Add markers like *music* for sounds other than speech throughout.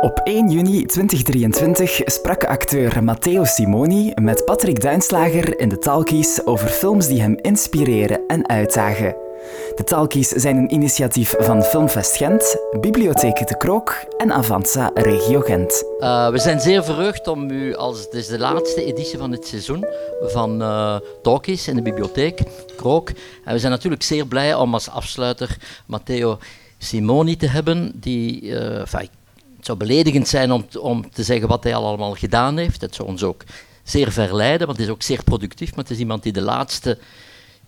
Op 1 juni 2023 sprak acteur Matteo Simoni met Patrick Duinslager in de Talkies over films die hem inspireren en uitdagen. De Talkies zijn een initiatief van Filmfest Gent, Bibliotheek De Krook en Avanza Regio Gent. Uh, we zijn zeer verheugd om u, als het is de laatste editie van het seizoen van uh, Talkies in de bibliotheek Krook. En we zijn natuurlijk zeer blij om als afsluiter Matteo Simoni te hebben, die, enfin, het zou beledigend zijn om, om te zeggen wat hij al allemaal gedaan heeft. Het zou ons ook zeer verleiden, want hij is ook zeer productief. Maar het is iemand die de laatste,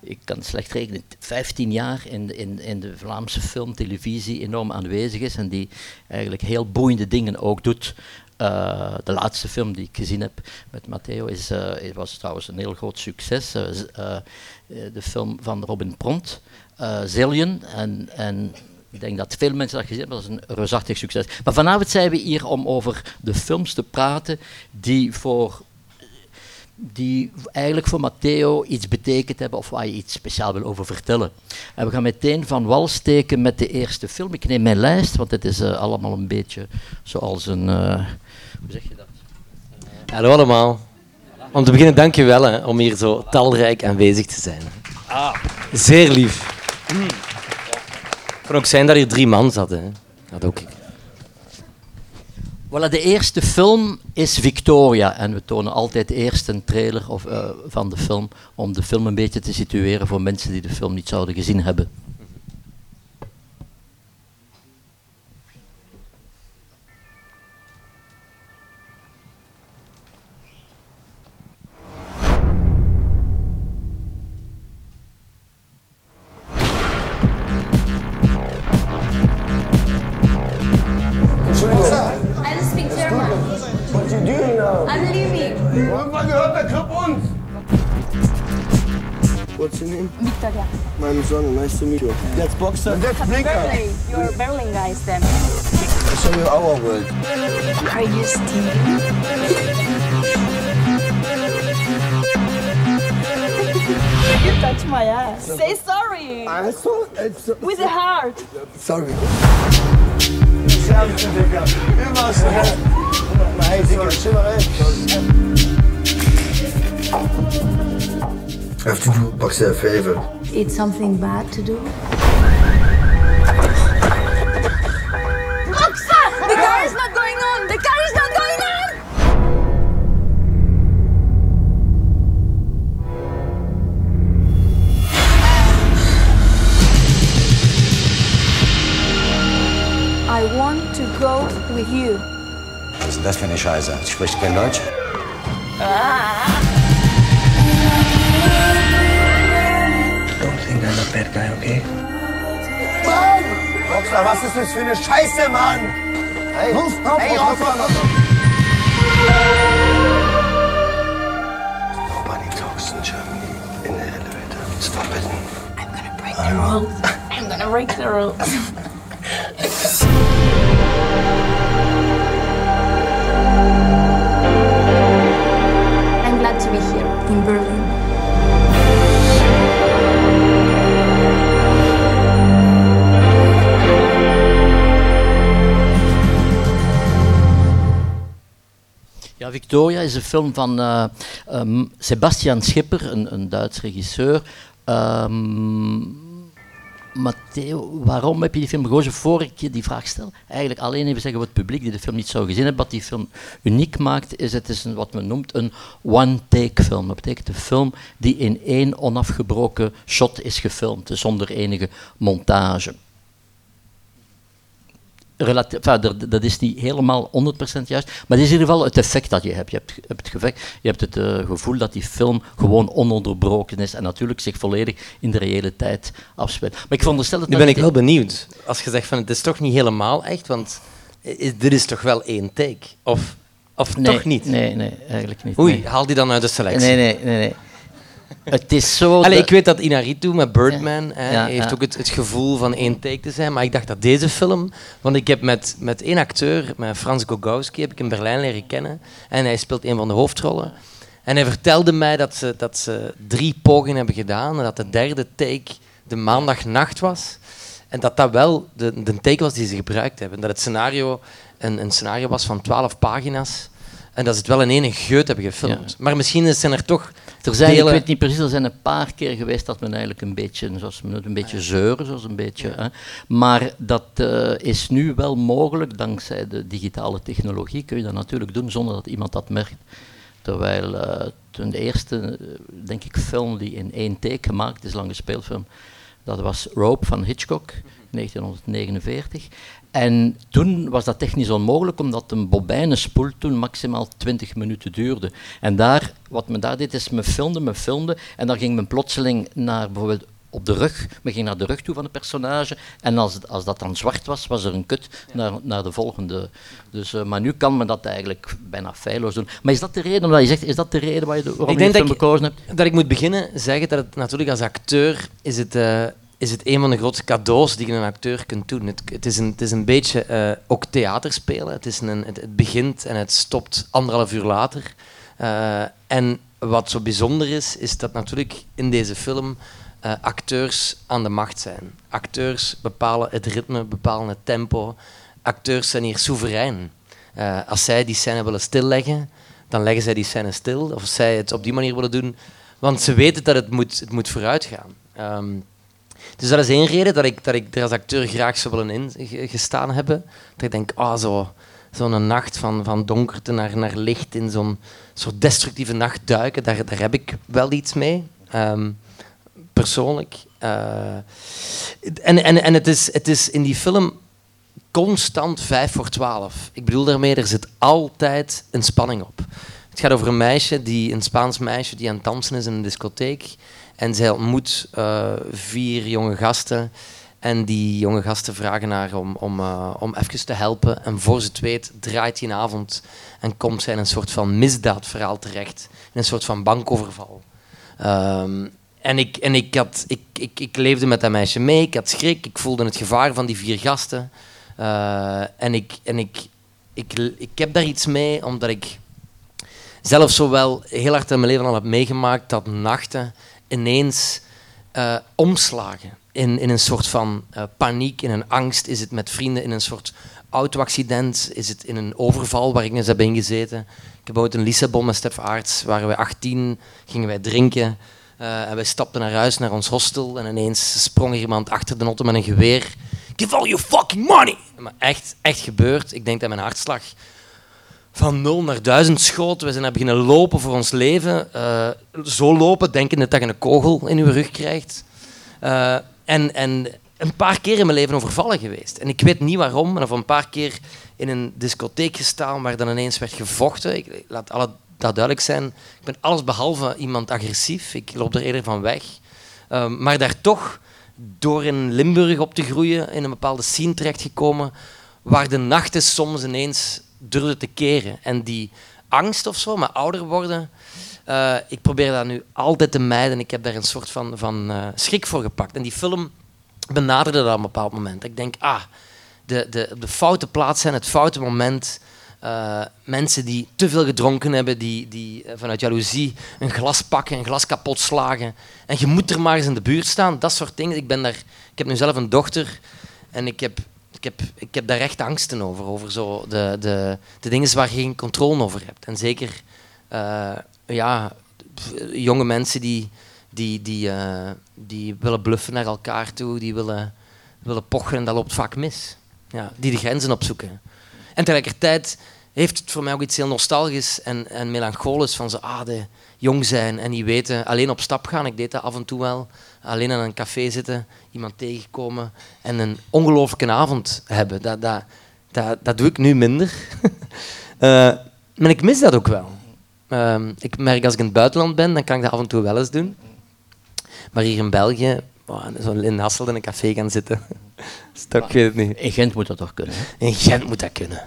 ik kan het slecht rekenen, 15 jaar in, in, in de Vlaamse film, televisie enorm aanwezig is. En die eigenlijk heel boeiende dingen ook doet. Uh, de laatste film die ik gezien heb met Matteo is, uh, was trouwens een heel groot succes. Uh, de film van Robin Pront, Zillion. En, en ik denk dat veel mensen dat gezien hebben, dat is een reusachtig succes. Maar vanavond zijn we hier om over de films te praten die voor die eigenlijk voor Matteo iets betekend hebben of waar je iets speciaal wil over vertellen. En we gaan meteen van wal steken met de eerste film. Ik neem mijn lijst, want het is uh, allemaal een beetje zoals een... Uh, hoe zeg je dat? Uh, Hallo allemaal. Om te beginnen, dank je wel hè, om hier zo talrijk aanwezig te zijn. Ah. Zeer lief. Mm. Het kan ook zijn dat hier drie man zaten. Hè. Dat ook ik. Voilà, de eerste film is Victoria. En we tonen altijd eerst een trailer of, uh, van de film. Om de film een beetje te situeren voor mensen die de film niet zouden gezien hebben. What's your name? Victoria. I'm John. Nice to meet you. That's Boxer. That's Berlin. You're Berlin guys then. I show you our world. Are you Steve? you touch my ass. Say sorry. I'm so, it's so, With a heart. Sorry. I have to do Boxer a favor. It's something bad to do. Boxer! The car is not going on! The car is not going on! I want to go with you. Was ist denn das für eine Scheiße? Spricht kein Deutsch? Don't think I'm a bad guy, okay? Mann! Boxer, was ist das für eine Scheiße, Mann? Hey, Los, auf, hey, auf, auf, auf, auf. Nobody talks in Germany in the elevator. It's forbidden. I'm gonna break the rules. I'm gonna break the rules. *laughs* be in Berlin. Ja, Victoria is een film van uh, um, Sebastian Schipper, een, een Duits regisseur. Um, Matteo, waarom heb je die film gekozen? Voor ik je die vraag stel, eigenlijk alleen even zeggen wat het publiek die de film niet zou gezien hebben, wat die film uniek maakt, is het is een, wat men noemt een one-take film. Dat betekent een film die in één onafgebroken shot is gefilmd, dus zonder enige montage. Enfin, dat is niet helemaal 100% juist, maar het is in ieder geval het effect dat je hebt. Je hebt, hebt het, gevecht, je hebt het uh, gevoel dat die film gewoon ononderbroken is en natuurlijk zich volledig in de reële tijd afspeelt. Maar ik veronderstel dat nu ben ik wel benieuwd. Als je zegt van het is toch niet helemaal echt, want is, dit is toch wel één take? Of, of nee, toch niet? Nee, nee, eigenlijk niet. Oei, nee. haal die dan uit de selectie. Nee, nee, nee. nee. Het is zo. Allee, ik weet dat Inaritu met Birdman Ja. hè, Ja, heeft ook het, het gevoel van één take te zijn, maar ik dacht dat deze film, want ik heb met, met één acteur, met Frans Gogowski, heb ik in Berlijn leren kennen en hij speelt een van de hoofdrollen. En hij vertelde mij dat ze, dat ze drie pogingen hebben gedaan en dat de derde take de maandagnacht was. En dat dat wel de, de take was die ze gebruikt hebben. Dat het scenario een, een scenario was van 12 pagina's. En dat ze het wel in één geut hebben gefilmd. Maar misschien zijn er toch Er zijn, delen... ik weet niet precies, er zijn een paar keer geweest dat men eigenlijk een beetje, zoals men noemt, een beetje zeuren, zoals een beetje. Hè. Maar dat eh, is nu wel mogelijk, dankzij de digitale technologie kun je dat natuurlijk doen zonder dat iemand dat merkt. Terwijl eh, toen de eerste, eh, denk ik, film die in één take gemaakt is, lange speelfilm, dat was Rope van Hitchcock, 1949. En toen was dat technisch onmogelijk, omdat een bobijnenspoel toen maximaal 20 minuten duurde. En daar, wat men daar deed, is men filmde, men filmde, en dan ging men plotseling naar bijvoorbeeld op de rug, men ging naar de rug toe van de personage, en als, het- als dat dan zwart was, was er een kut naar, naar de volgende. Dus, eh, maar nu kan men dat eigenlijk bijna feilloos doen. Maar is dat de reden, omdat je zegt, is dat de reden waar je de, waarom Ik je denk de dat ik- gekozen hebt? dat ik moet beginnen zeggen dat het natuurlijk als acteur is het, eh, is het een van de grootste cadeaus die je een acteur kunt doen. Het, het, is, een, het is een beetje eh, ook theater spelen. Het, is een, het, begint en het stopt anderhalf uur later. Eh, en wat zo bijzonder is, is dat natuurlijk in deze film eh, acteurs aan de macht zijn. Acteurs bepalen het ritme, bepalen het tempo. Acteurs zijn hier soeverein. Als zij die scène willen stilleggen, dan leggen zij die scène stil. Of zij het op die manier willen doen, want ze weten dat het moet, het moet vooruit gaan. Ehm, dus dat is één reden dat ik, dat ik er als acteur graag zou willen in ge- gestaan hebben. Dat ik denk, ah, zo, zo'n nacht van, van donkerte naar, naar licht in zo'n soort destructieve nacht duiken, daar, daar heb ik wel iets mee. Ehm, persoonlijk. Eh, en en, en het, is, het is in die film constant 5 voor 12. Ik bedoel daarmee, er zit altijd een spanning op. Het gaat over een meisje, die, een Spaans meisje, die aan het dansen is in een discotheek. En zij ontmoet eh, vier jonge gasten. En die jonge gasten vragen haar om, om, eh, om even te helpen. En voor ze het weet, draait die een avond en komt zij in een soort van misdaadverhaal terecht. In een soort van bankoverval. Ehm, en ik, en ik, had, ik, ik, ik leefde met dat meisje mee, ik had schrik, ik voelde het gevaar van die vier gasten. Eh, en ik, en ik, ik, ik heb daar iets mee, omdat ik zelf zo wel heel hard in mijn leven al heb meegemaakt dat nachten ineens eh, omslagen in, in een soort van eh, paniek, in een angst. Is het met vrienden in een soort auto-accident? Is het in een overval waar ik eens heb ingezeten? Ik heb ooit in Lissabon met Stef Aarts, waren wij 18, gingen wij drinken. eh, en wij stapten naar huis, naar ons hostel. En ineens sprong er iemand achter de auto met een geweer. Give all your fucking money! Maar echt, echt gebeurd. Ik denk dat mijn hartslag van 0 naar 1000 schoot. We zijn naar beginnen lopen voor ons leven. Eh, zo lopen, denkende dat je een kogel in je rug krijgt. Eh, en, en een paar keer in mijn leven overvallen geweest. En ik weet niet waarom, maar of een paar keer in een discotheek gestaan waar dan ineens werd gevochten. Ik, laat alle, dat duidelijk zijn. Ik ben alles behalve iemand agressief. Ik loop er eerder van weg. Eh, maar daar toch, door in Limburg op te groeien, in een bepaalde scene terechtgekomen, waar de nachten soms ineens durfden te keren. En die angst of zo, maar ouder worden, eh, ik probeer dat nu altijd te mijden. Ik heb daar een soort van, van eh, schrik voor gepakt. En die film benaderde dat op een bepaald moment. Ik denk, ah, de, de, de foute plaats zijn, het foute moment. Eh, mensen die te veel gedronken hebben, die, die vanuit jaloezie een glas pakken, een glas kapot slagen. En je moet er maar eens in de buurt staan, dat soort dingen. Ik, ben daar, ik heb nu zelf een dochter en ik heb, ik heb, ik heb daar echt angsten over. Over zo de, de, de dingen waar je geen controle over hebt. En zeker eh, ja, jonge mensen die, die, die, eh, die willen bluffen naar elkaar toe, die willen, willen pochen en dat loopt vaak mis. Ja, die de grenzen opzoeken. En tegelijkertijd heeft het voor mij ook iets heel nostalgisch en, en melancholisch van zo, ah, de jong zijn en niet weten, alleen op stap gaan. Ik deed dat af en toe wel. Alleen aan een café zitten, iemand tegenkomen en een ongelooflijke avond hebben. Dat, dat, dat, dat doe ik nu minder. *laughs* Eh, maar ik mis dat ook wel. Ehm, ik merk als ik in het buitenland ben, dan kan ik dat af en toe wel eens doen. Maar hier in België, oh, zo in Hasselt in een café gaan zitten. *laughs* Ik weet het niet. In Gent moet dat toch kunnen? hè? In Gent moet dat kunnen.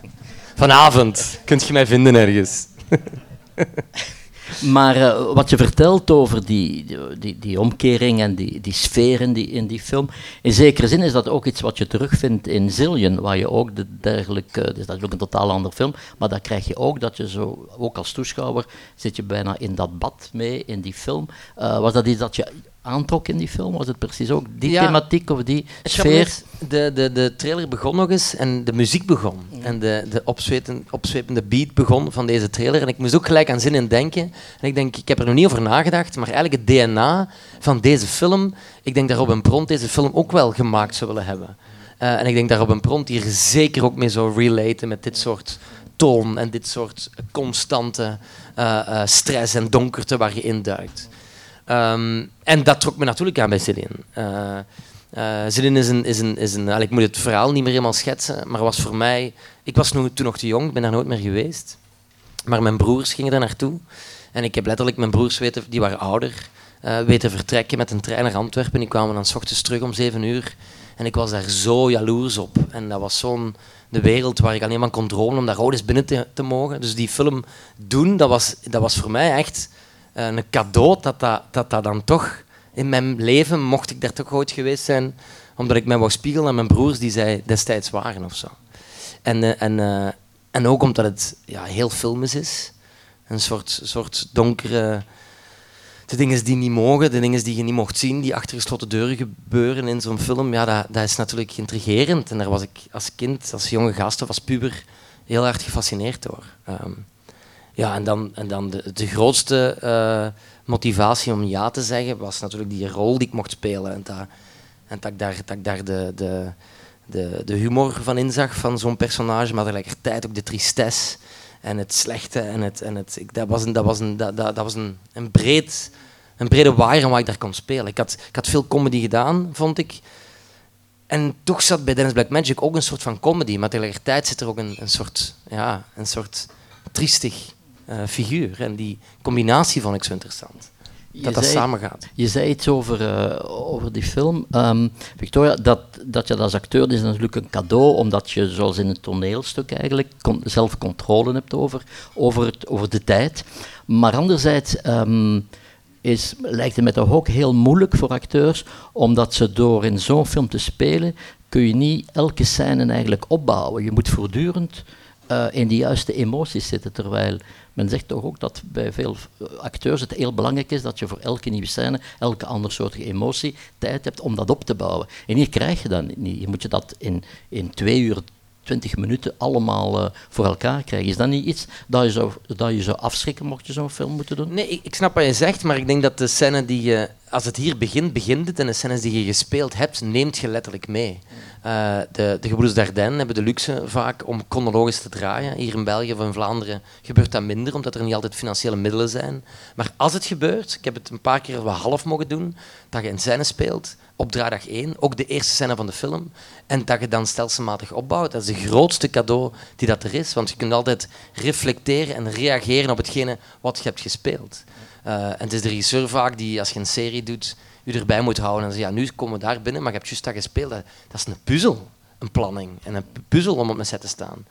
Vanavond kunt je mij vinden ergens. *laughs* Maar eh, wat je vertelt over die, die, die omkering en die, die sferen die, in die film, in zekere zin is dat ook iets wat je terugvindt in Zillion, waar je ook de dergelijke, dus dat is ook een totaal ander film, maar daar krijg je ook dat je zo, ook als toeschouwer, zit je bijna in dat bad mee, in die film. Eh, was dat iets dat je aantrok in die film? Was het precies ook die Ja. thematiek of die sfeer? de, de, de trailer begon nog eens en de muziek begon. En de, de opzweten- opzwepende beat begon van deze trailer. En ik moest ook gelijk aan zin in denken. En ik denk, ik heb er nog niet over nagedacht, maar eigenlijk het DNA van deze film, ik denk dat Robin Pront deze film ook wel gemaakt zou willen hebben. Eh, en ik denk dat Robin Pront hier zeker ook mee zou relaten met dit soort toon en dit soort constante eh, eh, stress en donkerte waar je induikt. Ehm, en dat trok me natuurlijk aan bij Cillian. Eh eh Cillian is een... Is een, is een ik moet het verhaal niet meer helemaal schetsen, maar was voor mij... Ik was toen nog te jong, ik ben daar nooit meer geweest. Maar mijn broers gingen daar naartoe. En ik heb letterlijk mijn broers weten, die waren ouder, eh, weten vertrekken met een trein naar Antwerpen. Die kwamen dan s ochtends terug om zeven uur. En ik was daar zo jaloers op. En dat was zo'n de wereld waar ik alleen maar kon dromen om daar eens binnen te, te mogen. Dus die film doen, dat was, dat was voor mij echt eh, een cadeau dat dat, dat dat dan toch in mijn leven, mocht ik daar toch ooit geweest zijn, omdat ik mij wou spiegelen aan mijn broers die zij destijds waren of zo. En, eh, en, eh, en ook omdat het ja, heel filmisch is. Een soort, soort donkere... De dingen die niet mogen, de dingen die je niet mocht zien, die achter gesloten deuren gebeuren in zo'n film, ja, dat, dat is natuurlijk intrigerend. En daar was ik als kind, als jonge gast of als puber heel hard gefascineerd door. Ehm, ja, en dan, en dan de, de grootste eh, motivatie om ja te zeggen was natuurlijk die rol die ik mocht spelen. En dat, en dat ik daar, dat ik daar de, de, de, de humor van inzag van zo'n personage, maar tegelijkertijd ook de tristesse en het slechte. En het, en het, ik, dat was, een, dat was, een, dat, dat, was een, een, breed, een brede waaier waar ik daar kon spelen. Ik had, ik had veel comedy gedaan, vond ik. En toch zat bij Dennis Black Magic ook een soort van comedy, maar tegelijkertijd zit er ook een, een soort, ja, een soort triestig figuur. En die combinatie vond ik zo interessant. Je dat dat samengaat. Je zei iets over, eh, over die film. Ehm, Victoria, dat, dat je dat als acteur is natuurlijk een cadeau, omdat je, zoals in een toneelstuk eigenlijk, con- zelf controle hebt over, over, het, over de tijd. Maar anderzijds ehm, is, lijkt het mij toch ook heel moeilijk voor acteurs, omdat ze door in zo'n film te spelen, kun je niet elke scène eigenlijk opbouwen. Je moet voortdurend eh, in de juiste emoties zitten, terwijl men zegt toch ook dat bij veel acteurs het heel belangrijk is dat je voor elke nieuwe scène, elke andere soort emotie, tijd hebt om dat op te bouwen. En hier krijg je dat niet. Je moet je dat in, in twee uur, twintig minuten allemaal eh, voor elkaar krijgen. Is dat niet iets dat je zou, dat je zou afschrikken mocht je zo'n film moeten doen? Nee, ik, ik snap wat je zegt, maar ik denk dat de scène die je, als het hier begint, begint het. En de scènes die je gespeeld hebt, neemt je letterlijk mee. Eh, de, de gebroeders Dardenne hebben de luxe vaak om chronologisch te draaien. Hier in België of in Vlaanderen gebeurt dat minder, omdat er niet altijd financiële middelen zijn. Maar als het gebeurt, ik heb het een paar keer wat half mogen doen, dat je een scène speelt op draaidag 1, ook de eerste scène van de film, en dat je dan stelselmatig opbouwt. Dat is het grootste cadeau die dat er is, want je kunt altijd reflecteren en reageren op hetgene wat je hebt gespeeld. Eh, en het is de regisseur vaak die, als je een serie doet, je erbij moet houden en zegt, ja, nu komen we daar binnen, maar je hebt juist dat gespeeld. Dat, is een puzzel, een planning en een puzzel om op een set te staan.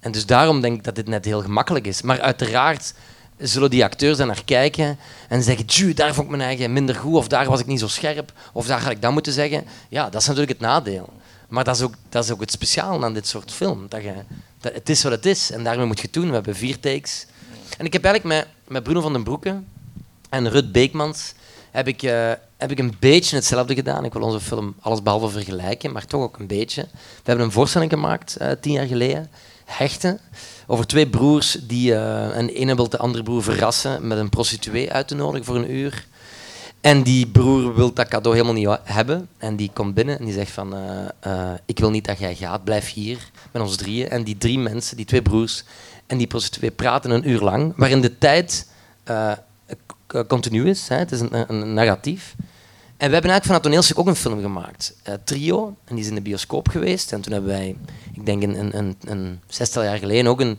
En dus daarom denk ik dat dit net heel gemakkelijk is. Maar uiteraard zullen die acteurs naar kijken en zeggen, "Tjoe, daar vond ik mijn eigen minder goed, of daar was ik niet zo scherp, of daar ga ik dat moeten zeggen. Ja, dat is natuurlijk het nadeel. Maar dat is ook, dat is ook het speciaal aan dit soort film. Dat je, dat, het is wat het is en daarmee moet je het doen. We hebben vier takes. En ik heb eigenlijk met, met Bruno van den Broeke en Rut Beekmans heb ik, eh, heb ik een beetje hetzelfde gedaan. Ik wil onze film allesbehalve vergelijken, maar toch ook een beetje. We hebben een voorstelling gemaakt eh, tien jaar geleden, Hechten, over twee broers die eh een ene wil de andere broer verrassen met een prostituee uit te nodigen voor een uur. En die broer wil dat cadeau helemaal niet hebben. En die komt binnen en die zegt van... ik wil niet dat jij gaat, blijf hier met ons drieën. En die drie mensen, die twee broers en die prostituee praten een uur lang. Waarin de tijd continu is. Hè. Het is een, een narratief. En we hebben eigenlijk van dat toneelstuk ook een film gemaakt. eh, Trio. En die is in de bioscoop geweest. En toen hebben wij, ik denk een, een, een, een zestal jaar geleden, ook een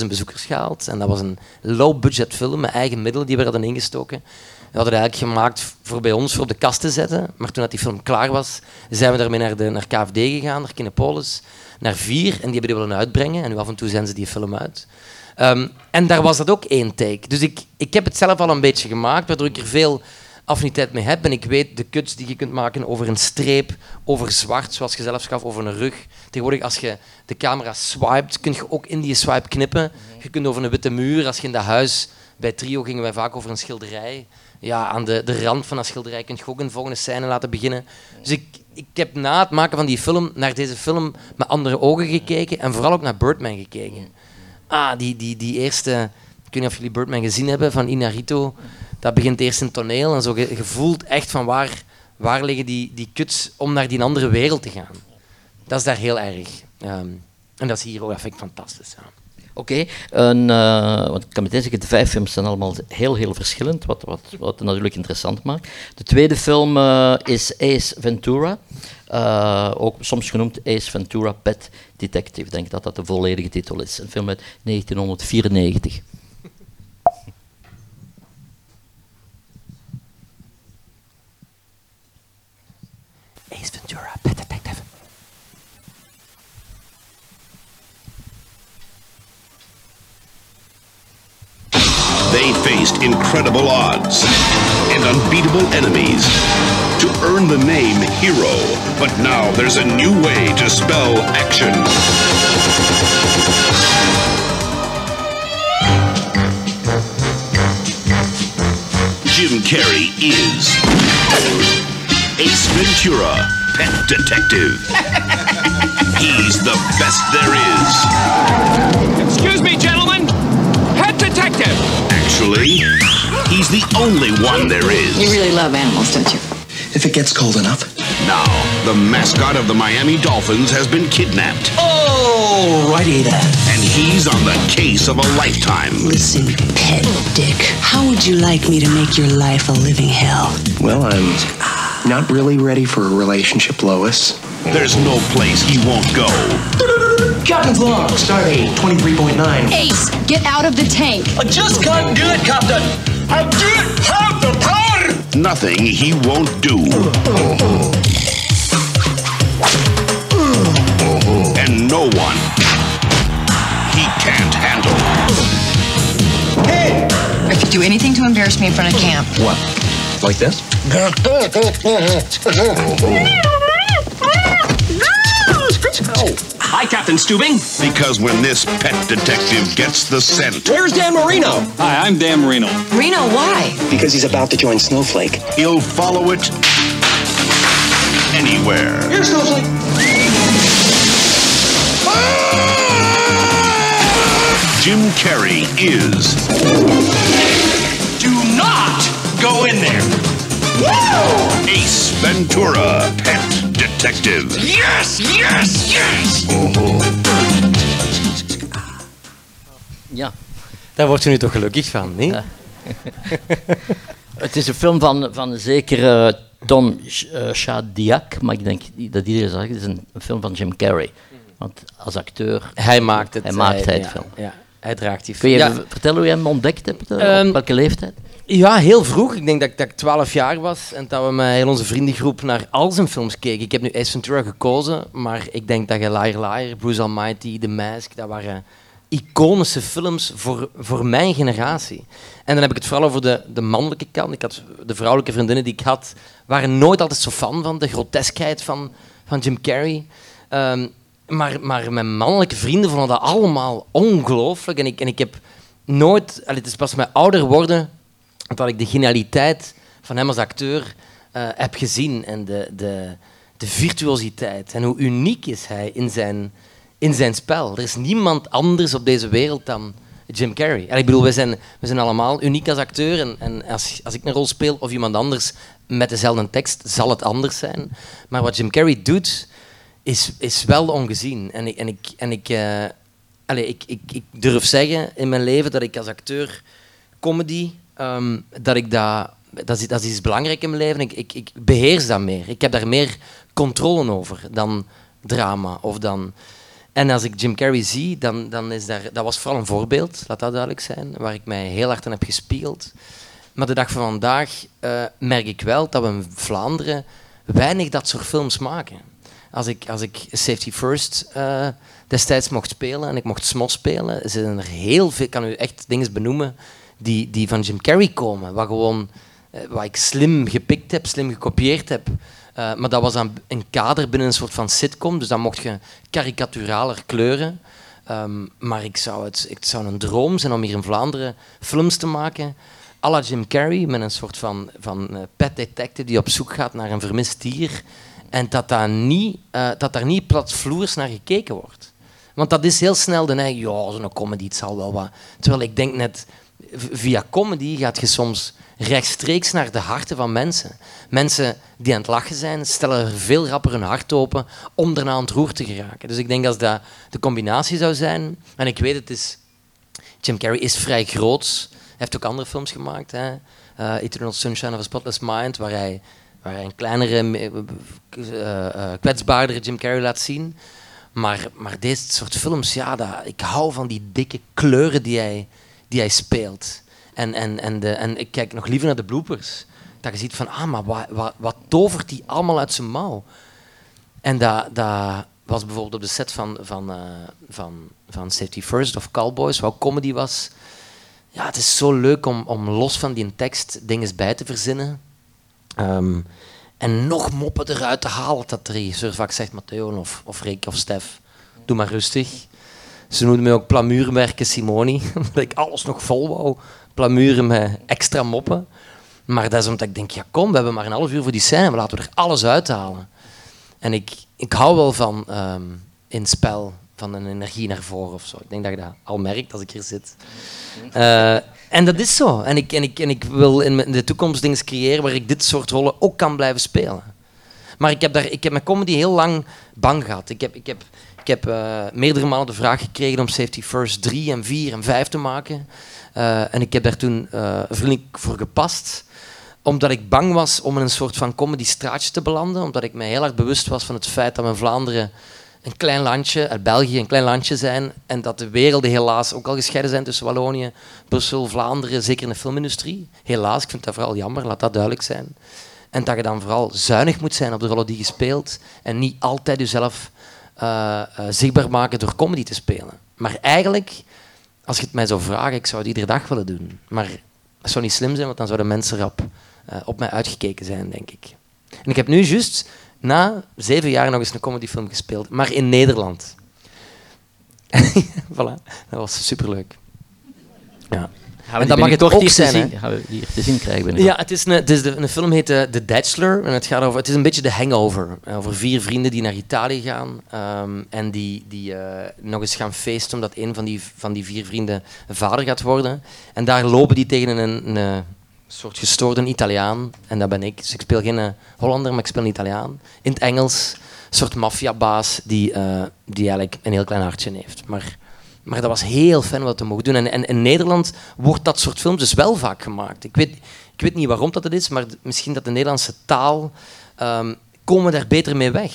30.000 bezoekers gehaald. En dat was een low-budget film met eigen middelen die we hadden ingestoken. We hadden het eigenlijk gemaakt voor bij ons, voor op de kast te zetten. Maar toen dat die film klaar was, zijn we daarmee naar, de, naar KFD gegaan, naar Kinepolis, naar Vier. En die hebben die willen uitbrengen. En nu af en toe zenden ze die film uit. Ehm, en daar was dat ook één take. Dus ik, ik heb het zelf al een beetje gemaakt, waardoor ik er veel affiniteit mee heb. En ik weet de cuts die je kunt maken over een streep, over zwart, zoals je zelf gaf, over een rug. Tegenwoordig, als je de camera swipet, kun je ook in die swipe knippen. Je kunt over een witte muur, als je in dat huis... Bij Trio gingen wij vaak over een schilderij ja, aan de, de rand van dat schilderij kunt je ook een volgende scène laten beginnen. Dus ik, ik heb na het maken van die film naar deze film met andere ogen gekeken en vooral ook naar Birdman gekeken. Ah, die, die, die eerste, ik weet niet of jullie Birdman gezien hebben, van Inarito. Dat begint eerst in toneel en zo ge- je voelt echt van waar, waar liggen die, die kuts om naar die andere wereld te gaan. Dat is daar heel erg. Ehm, en dat is hier ook, ik fantastisch. Ja. Oké, eh, want ik kan meteen zeggen, de vijf films zijn allemaal heel, heel verschillend, wat, wat, wat natuurlijk interessant maakt. De tweede film eh, is Ace Ventura, Eh, ook soms genoemd Ace Ventura Pet Detective. Ik denk dat dat de volledige titel is. Een film uit 1994. Ace Ventura, Pet Detective. They faced incredible odds and unbeatable enemies to earn the name Hero. But now there's a new way to spell action. Jim Carrey is Ace Ventura, Pet Detective. He's the best there is. Excuse me, gentlemen. Pet detective. Actually, he's the only one there is. You really love animals, don't you? If it gets cold enough. Now, the mascot of the Miami Dolphins has been kidnapped, Oh, righty then. and he's on the case of a lifetime. Listen, pet dick. How would you like me to make your life a living hell? Well, I'm not really ready for a relationship, Lois. There's no place he won't go. Captain's log, stardate 23.9. Ace, get out of the tank. I just can't do it, Captain. I don't have the power. Nothing he won't do. And no one he can't handle. Hey! If you do anything to embarrass me in front of camp, What? Like this? *laughs* Hi, Captain Stubing. Because when this pet detective gets the scent, Where's Dan Marino? Hi, I'm Dan Marino. Reno, why? Because he's about to join Snowflake. he'll follow it anywhere. Here, Snowflake. Jim Carrey is Do not go in there. Ace Ventura, Pet Detective. Yes, yes, yes. Ja. Daar word je nu toch gelukkig van, niet? Ja. *laughs* Het is een film van, van een zekere Tom eh, Shadyac, maar ik denk dat iedereen zegt, het is een, een film van Jim Carrey. Want als acteur... Hij maakt het. Hij maakt hij, het ja, film. Ja, hij draagt die Kun film. je Ja, even vertellen hoe je hem ontdekt hebt? eh, Ehm, op welke leeftijd? Ja, heel vroeg. Ik denk dat, ik- dat ik 12 jaar was en dat we met heel onze vriendengroep naar al zijn films keken. Ik heb nu Ace Ventura gekozen, maar ik denk dat je Liar Liar, Bruce Almighty, The Mask, dat waren iconische films voor, voor mijn generatie. En dan heb ik het vooral over de, de mannelijke kant. Ik had, de vrouwelijke vriendinnen die ik had, waren nooit altijd zo fan van de groteskheid van, van Jim Carrey. Ehm, maar, maar mijn mannelijke vrienden vonden dat allemaal ongelooflijk. En ik, en ik heb nooit... het is pas met ouder worden dat ik de genialiteit van hem als acteur eh, heb gezien. En de, de, de virtuositeit. En hoe uniek is hij in zijn, in zijn spel. Er is niemand anders op deze wereld dan Jim Carrey. En ik bedoel, we zijn, we zijn allemaal uniek als acteur. En, en als, als ik een rol speel of iemand anders met dezelfde tekst, zal het anders zijn. Maar wat Jim Carrey doet, is, is wel ongezien. En ik, en ik, en ik, eh, allee, ik, ik, ik durf zeggen in mijn leven dat ik als acteur comedy, ehm, dat ik dat, dat, is, dat is iets belangrijk in mijn leven. Ik, ik, ik beheers dat meer. Ik heb daar meer controle over dan drama of dan... En als ik Jim Carrey zie, dan, dan is daar, dat was vooral een voorbeeld, laat dat duidelijk zijn, waar ik mij heel hard aan heb gespiegeld. Maar de dag van vandaag eh, merk ik wel dat we in Vlaanderen weinig dat soort films maken. Als ik, als ik Safety First eh, destijds mocht spelen en ik mocht Smos spelen, zijn er heel veel, ik kan u echt dingen benoemen, die, die van Jim Carrey komen. Wat, gewoon, eh, wat ik slim gepikt heb, slim gekopieerd heb. Eh, maar dat was dan een kader binnen een soort van sitcom, dus dan mocht je karikaturaler kleuren. Ehm, maar ik zou het, het zou een droom zijn om hier in Vlaanderen films te maken à la Jim Carrey, met een soort van, van eh, pet detective die op zoek gaat naar een vermist dier. En dat, daar niet, dat daar niet platvloers naar gekeken wordt. Want dat is heel snel de neiging, ja, zo'n comedy, het zal wel wat. Terwijl ik denk net, via comedy gaat je soms rechtstreeks naar de harten van mensen. Mensen die aan het lachen zijn, stellen er veel rapper hun hart open om daarna aan het roer te geraken. Dus ik denk als dat de combinatie zou zijn, en ik weet het is, Jim Carrey is vrij groot. Hij heeft ook andere films gemaakt, hè. Eh, Eternal Sunshine of a Spotless Mind, waar hij, waar hij een kleinere, eh, eh, kwetsbaardere Jim Carrey laat zien. Maar, maar deze soort films, ja, dat, ik hou van die dikke kleuren die hij, die hij speelt. En, en, en, de, en ik kijk nog liever naar de bloopers. Dat je ziet van, ah, maar wat, wat, wat tovert hij allemaal uit zijn mouw? En dat, dat was bijvoorbeeld op de set van, van, eh, van, van Safety First of Cowboys, wat comedy was. Ja, het is zo leuk om, om los van die tekst dingen bij te verzinnen. Ehm, en nog moppen eruit te halen. Dat de regisseur vaak zegt, Matteo of, of Rick of Stef, doe maar rustig. Ze noemden mij ook plamuurmerken Simoni, *laughs* omdat ik alles nog vol wou. Plamuren met extra moppen. Maar dat is omdat ik denk, ja kom, we hebben maar een half uur voor die scène, laten we er alles uithalen. En ik, ik hou wel van ehm, in spel, van een energie naar voren of zo. Ik denk dat je dat al merkt als ik hier zit. Eh, en dat is zo. En ik, en ik, en ik wil in de toekomst dingen creëren waar ik dit soort rollen ook kan blijven spelen. Maar ik heb, daar, ik heb comedy heel lang bang gehad. Ik heb, ik heb, heb eh, meerdere malen de vraag gekregen om Safety First 3 en 4 en 5 te maken. Eh, en ik heb daar toen eh, vriendelijk voor gepast omdat ik bang was om in een soort van comedy straatje te belanden. Omdat ik mij heel erg bewust was van het feit dat we in Vlaanderen een klein landje, eh, België een klein landje zijn. En dat de werelden helaas ook al gescheiden zijn tussen Wallonië, Brussel, Vlaanderen, zeker in de filmindustrie. Helaas, ik vind dat vooral jammer, laat dat duidelijk zijn. En dat je dan vooral zuinig moet zijn op de rollen die je speelt. En niet altijd jezelf eh, eh, zichtbaar maken door comedy te spelen. Maar eigenlijk, als je het mij zou vragen, ik zou het iedere dag willen doen. Maar dat zou niet slim zijn, want dan zouden mensen rap eh, op mij uitgekeken zijn, denk ik. En ik heb nu juist na zeven jaar nog eens een comedyfilm gespeeld, maar in Nederland. *laughs* voilà, dat was superleuk. Ja. En dat mag het ook hier te zijn. zien- Gaan we die hier te zien krijgen binnenkort. Ja, het is een, het is de, een film heet eh, The Bachelor en het gaat over, het is een beetje de hangover. eh, Over vier vrienden die naar Italië gaan ehm, en die, die eh, nog eens gaan feesten omdat een van die, van die vier vrienden vader gaat worden. En daar lopen die tegen een, een, soort gestoorde Italiaan en dat ben ik. Dus ik speel geen Hollander, maar ik speel een Italiaan. In het Engels, een soort maffiabaas die, die eigenlijk een heel klein hartje heeft. Maar maar dat was heel fijn wat te mogen doen. En, en in Nederland wordt dat soort films dus wel vaak gemaakt. Ik weet, ik weet niet waarom dat het is, maar misschien dat de Nederlandse taal... ehm, komen daar beter mee weg.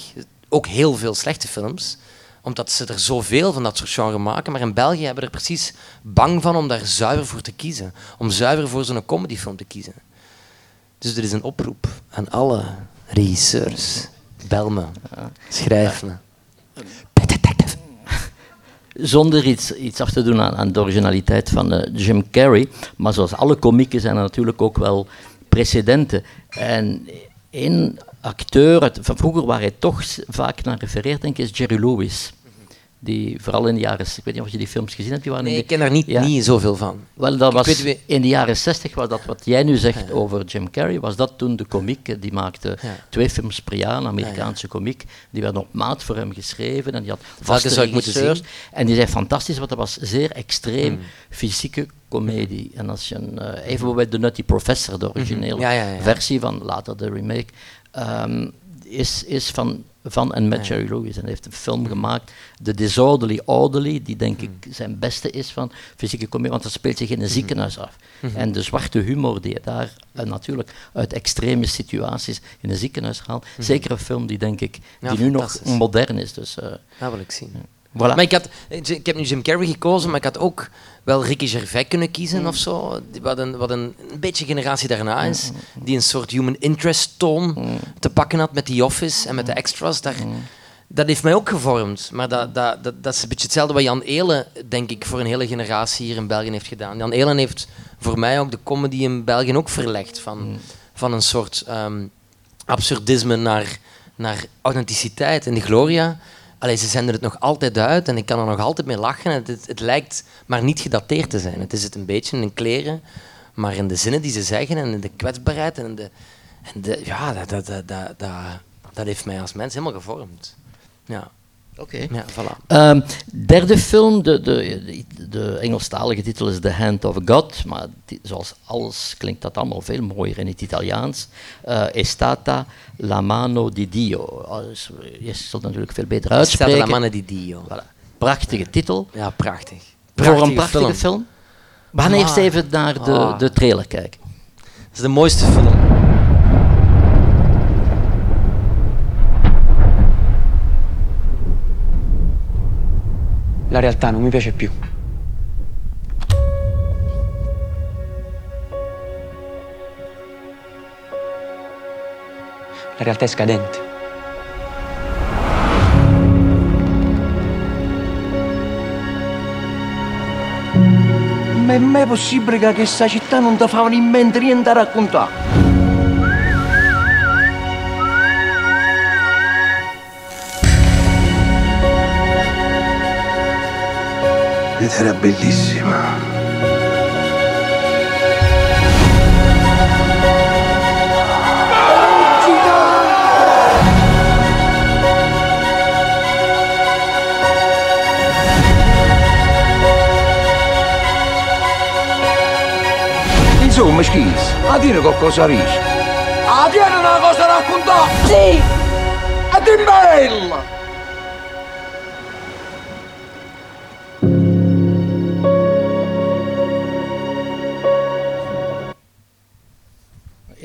Ook heel veel slechte films. Omdat ze er zoveel van dat soort genre maken. Maar in België hebben we er precies bang van om daar zuiver voor te kiezen. Om zuiver voor zo'n comedyfilm te kiezen. Dus dit is een oproep aan alle regisseurs. Bel me. Schrijf me. Zonder iets, iets af te doen aan, de originaliteit van eh, Jim Carrey. Maar zoals alle komieken zijn er natuurlijk ook wel precedenten. En één acteur van vroeger waar hij toch vaak naar refereert, denk ik, is Jerry Lewis. Die vooral in de jaren... Ik weet niet of je die films gezien hebt. Die waren in de- ik ken daar niet, Ja. niet zoveel van. Wel, dat Ik was weet in de jaren 60 was dat wat jij nu zegt over Jim Carrey, was dat toen de komiek, eh, die maakte Ja. twee films per jaar, een Amerikaanse komiek, die werden op maat voor hem geschreven en die had vaste zou ik moeten zien? En die zei fantastisch, want dat was zeer extreem Hmm. fysieke comedie. En als je een, eh, even bij The Nutty Professor, de originele ja, ja. versie van later de remake, ehm, is, is van, van en met Jerry Lewis. En hij heeft een film gemaakt, The Disorderly Orderly, die denk ik zijn beste is van fysieke comedie, want dat speelt zich in een ziekenhuis af. Mhm. En de zwarte humor die je daar eh, natuurlijk uit extreme situaties in een ziekenhuis haalt, zeker een film die denk ik, Ja, die nu nog modern is. Dus, eh, Dat wil ik zien. Voilà. Maar ik, had, ik heb nu Jim Carrey gekozen, maar ik had ook wel Ricky Gervais kunnen kiezen Mm. of zo. Wat een, wat een, een beetje generatie daarna is. Die een soort human interest toon Mm. te pakken had met The Office en met de extras. Daar, Dat heeft mij ook gevormd. Maar dat, dat, dat, dat is een beetje hetzelfde wat Jan Elen, denk ik, voor een hele generatie hier in België heeft gedaan. Jan Elen heeft voor mij ook de comedy in België ook verlegd. Van, van een soort ehm, absurdisme naar, naar authenticiteit. En de Gloria, allee, ze zenden het nog altijd uit en ik kan er nog altijd mee lachen. Het, het, het lijkt maar niet gedateerd te zijn. Het is het een beetje in kleren, maar in de zinnen die ze zeggen en in de kwetsbaarheid en de, en de ja, dat, dat, dat, dat, dat heeft mij als mens helemaal gevormd. Ja. Oké. Ja, voilà. Ehm, derde film, de, de, de Engelstalige titel is The Hand of God, maar die- zoals alles klinkt dat allemaal veel mooier in het Italiaans. Eh è stata la mano di Dio. Oh, dus, je zult natuurlijk veel beter Stata uitspreken. la mano di Dio. Voilà. Prachtige titel. Ja, prachtig. Voor een Prachtige prachtige film. film. We gaan eerst even naar de, Ah. de trailer kijken. Dat is de mooiste film. La realtà non mi piace più. La realtà è scadente. Ma è mai possibile che questa città non ti fa in mente niente da raccontare? Ed era bellissima. Insomma, schis, a dire qualcosa riesci. A dire una cosa da raccontare! Sì! Ed è bella!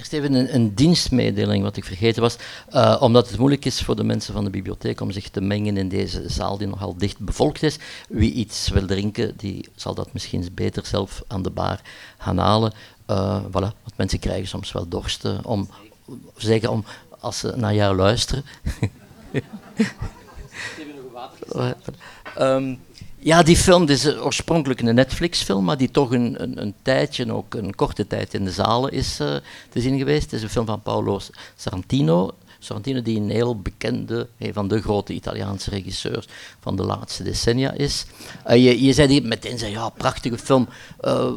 Eerst even een, een dienstmededeling, wat ik vergeten was. Eh, omdat het moeilijk is voor de mensen van de bibliotheek om zich te mengen in deze zaal die nogal dicht bevolkt is. Wie iets wil drinken, die zal dat misschien beter zelf aan de bar gaan halen. Eh, voilà, want mensen krijgen soms wel dorst eh, om, zeker om, als ze naar jou luisteren. *laughs* Ehm, ja, die film is oorspronkelijk een Netflix-film, maar die toch een, een, een tijdje, ook een korte tijd in de zalen is eh, te zien geweest. Het is een film van Paolo Sorrentino. Sorrentino die een heel bekende, een van de grote Italiaanse regisseurs van de laatste decennia is. Eh, je, je zei die meteen, zei, ja, prachtige film. Eh,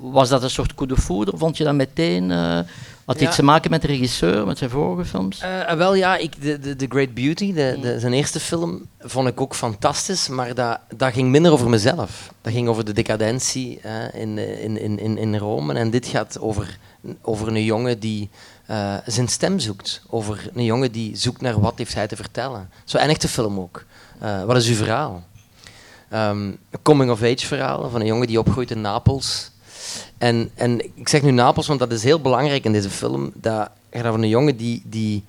was dat een soort coup de foudre? Vond je dat meteen... eh, had Ja. iets te maken met de regisseur, met zijn vorige films? Wel ja, ik, de, Great Beauty, de, de, zijn eerste film, vond ik ook fantastisch, maar dat, dat ging minder over mezelf. Dat ging over de decadentie in, eh, in, in, in, in Rome. En dit gaat over, over een jongen die eh, zijn stem zoekt. Over een jongen die zoekt naar wat heeft hij te vertellen. Zo een echte film ook. Eh, wat is uw verhaal? Ehm, een coming-of-age verhaal van een jongen die opgroeit in Napels. En, en ik zeg nu Napels, want dat is heel belangrijk in deze film. Dat gaat over een jongen die, die,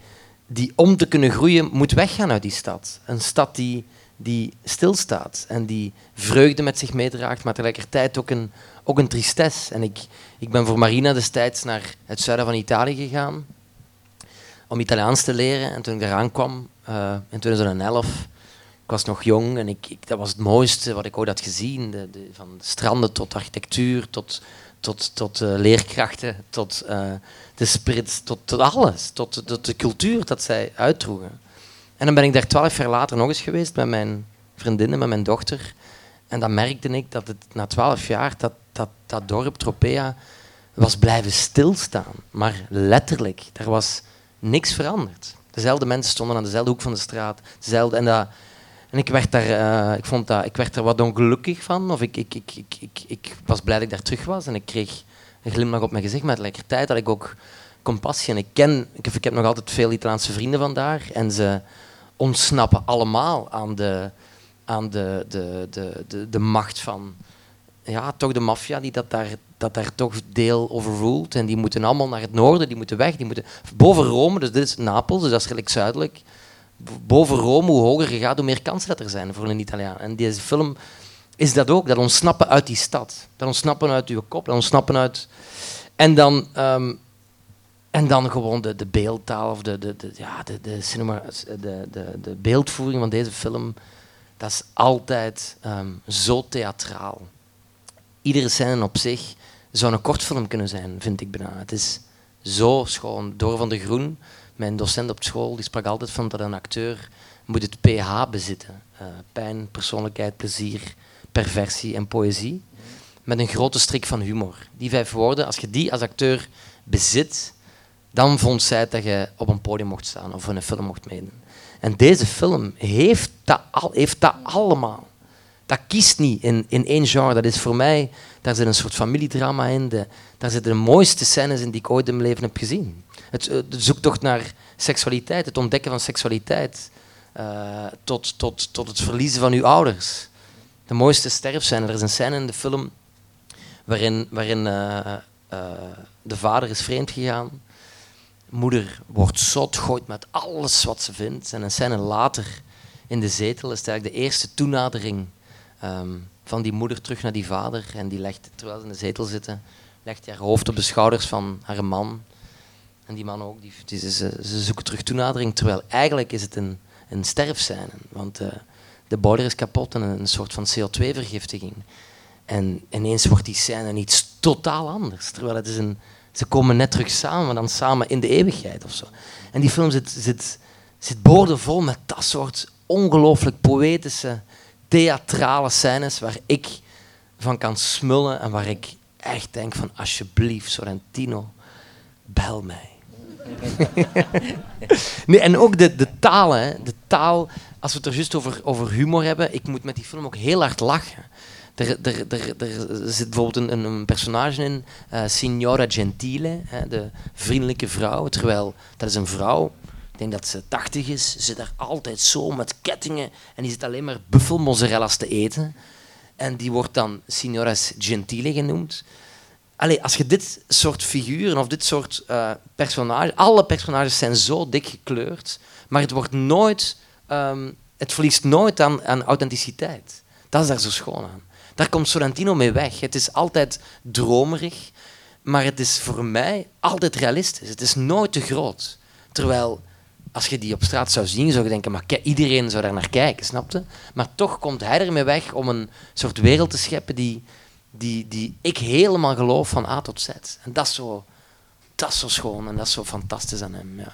die om te kunnen groeien moet weggaan uit die stad. Een stad die, die stilstaat en die vreugde met zich meedraagt, maar tegelijkertijd ook een, ook een tristesse. En ik, ik ben voor Marina destijds naar het zuiden van Italië gegaan om Italiaans te leren. En toen ik eraan kwam, eh, in 2011, ik was nog jong en ik, dat was het mooiste wat ik ooit had gezien. De, van stranden tot architectuur, tot, tot, tot eh, leerkrachten, tot eh, de sprit, tot, tot alles. Tot, tot de cultuur dat zij uitdroegen. En dan ben ik daar twaalf jaar later nog eens geweest met mijn vriendinnen, met mijn dochter. En dan merkte ik dat het na twaalf jaar, dat, dat, dat dorp Tropea was blijven stilstaan. Maar letterlijk, er was niks veranderd. Dezelfde mensen stonden aan dezelfde hoek van de straat. Dezelfde, en, dat, en ik, werd daar, eh, ik, vond dat, ik werd er wat ongelukkig van. Of ik, ik, ik, ik, ik, ik was blij dat ik daar terug was. En ik kreeg een glimlach op mijn gezicht. Maar tegelijkertijd had ik ook compassie. En ik, ken, ik, heb, ik heb nog altijd veel Italiaanse vrienden vandaar. En ze ontsnappen allemaal aan de, aan de, de, de, de, de macht van ja, toch de maffia die dat daar, dat daar toch deel overruled. En die moeten allemaal naar het noorden, die moeten weg. Die moeten, boven Rome, dus dit is Napels, dus dat is redelijk zuidelijk. Boven Rome, hoe hoger je gaat, hoe meer kansen dat er zijn voor een Italiaan. En deze film is dat ook, dat ontsnappen uit die stad. Dat ontsnappen uit je kop, dat ontsnappen uit... En dan, ehm, en dan gewoon de, de beeldtaal of de, de, de, ja, de, de, cinema, de, de, de beeldvoering van deze film. Dat is altijd ehm, zo theatraal. Iedere scène op zich zou een kortfilm kunnen zijn, vind ik bijna. Het is zo schoon. Door van de Groen, mijn docent op school, die sprak altijd van dat een acteur moet het pH bezitten. Eh, pijn, persoonlijkheid, plezier, perversie en poëzie. met een grote strik van humor. Die vijf woorden, als je die als acteur bezit, dan vond zij dat je op een podium mocht staan of in een film mocht meedoen. En deze film heeft dat, al, heeft dat allemaal. Dat kiest niet in, in één genre. Dat is voor mij, daar zit een soort familiedrama in. De, daar zitten de mooiste scènes in die ik ooit in mijn leven heb gezien. Het, eh, de zoektocht naar seksualiteit, het ontdekken van seksualiteit, eh, tot, tot, tot het verliezen van uw ouders. De mooiste sterfscène. Er is een scène in de film waarin, waarin eh, de vader is vreemd gegaan. Moeder wordt zot, gooit met alles wat ze vindt. En een scène later in de zetel is het eigenlijk de eerste toenadering ehm, van die moeder terug naar die vader. En die legt, terwijl ze in de zetel zitten, legt haar hoofd op de schouders van haar man. En die man ook, die, ze, ze zoeken terug toenadering. Terwijl eigenlijk is het een, een sterfscène. Want eh, de boiler is kapot en een soort van CO2-vergiftiging. En ineens wordt die scène iets totaal anders. Terwijl het is een, ze komen net terug samen, maar dan samen in de eeuwigheid of zo. En die film zit, zit, zit boordevol met dat soort ongelooflijk poëtische, theatrale scènes waar ik van kan smullen en waar ik echt denk van alsjeblieft, Sorrentino, bel mij. *laughs* nee, en ook de, de taal, hè. de taal, als we het er juist over, over humor hebben, ik moet met die film ook heel hard lachen. Er, er, er, er zit bijvoorbeeld een, een personage in, uh, Signora Gentile, hè, de vriendelijke vrouw. Terwijl dat is een vrouw, ik denk dat ze 80 is, zit daar altijd zo met kettingen en die zit alleen maar buffelmozzarella's te eten. En die wordt dan Signora Gentile genoemd. Allee, als je dit soort figuren of dit soort uh, personages, alle personages zijn zo dik gekleurd, maar het wordt nooit, um, het verliest nooit aan authenticiteit. Dat is daar zo schoon aan. Daar komt Sorrentino mee weg. Het is altijd dromerig, maar het is voor mij altijd realistisch. Het is nooit te groot. Terwijl, als je die op straat zou zien, zou je denken, maar iedereen zou daar naar kijken, snapte? Maar toch komt hij ermee weg om een soort wereld te scheppen die, die, die ik helemaal geloof van A tot Z. En dat is zo, schoon en dat is zo fantastisch aan hem, ja.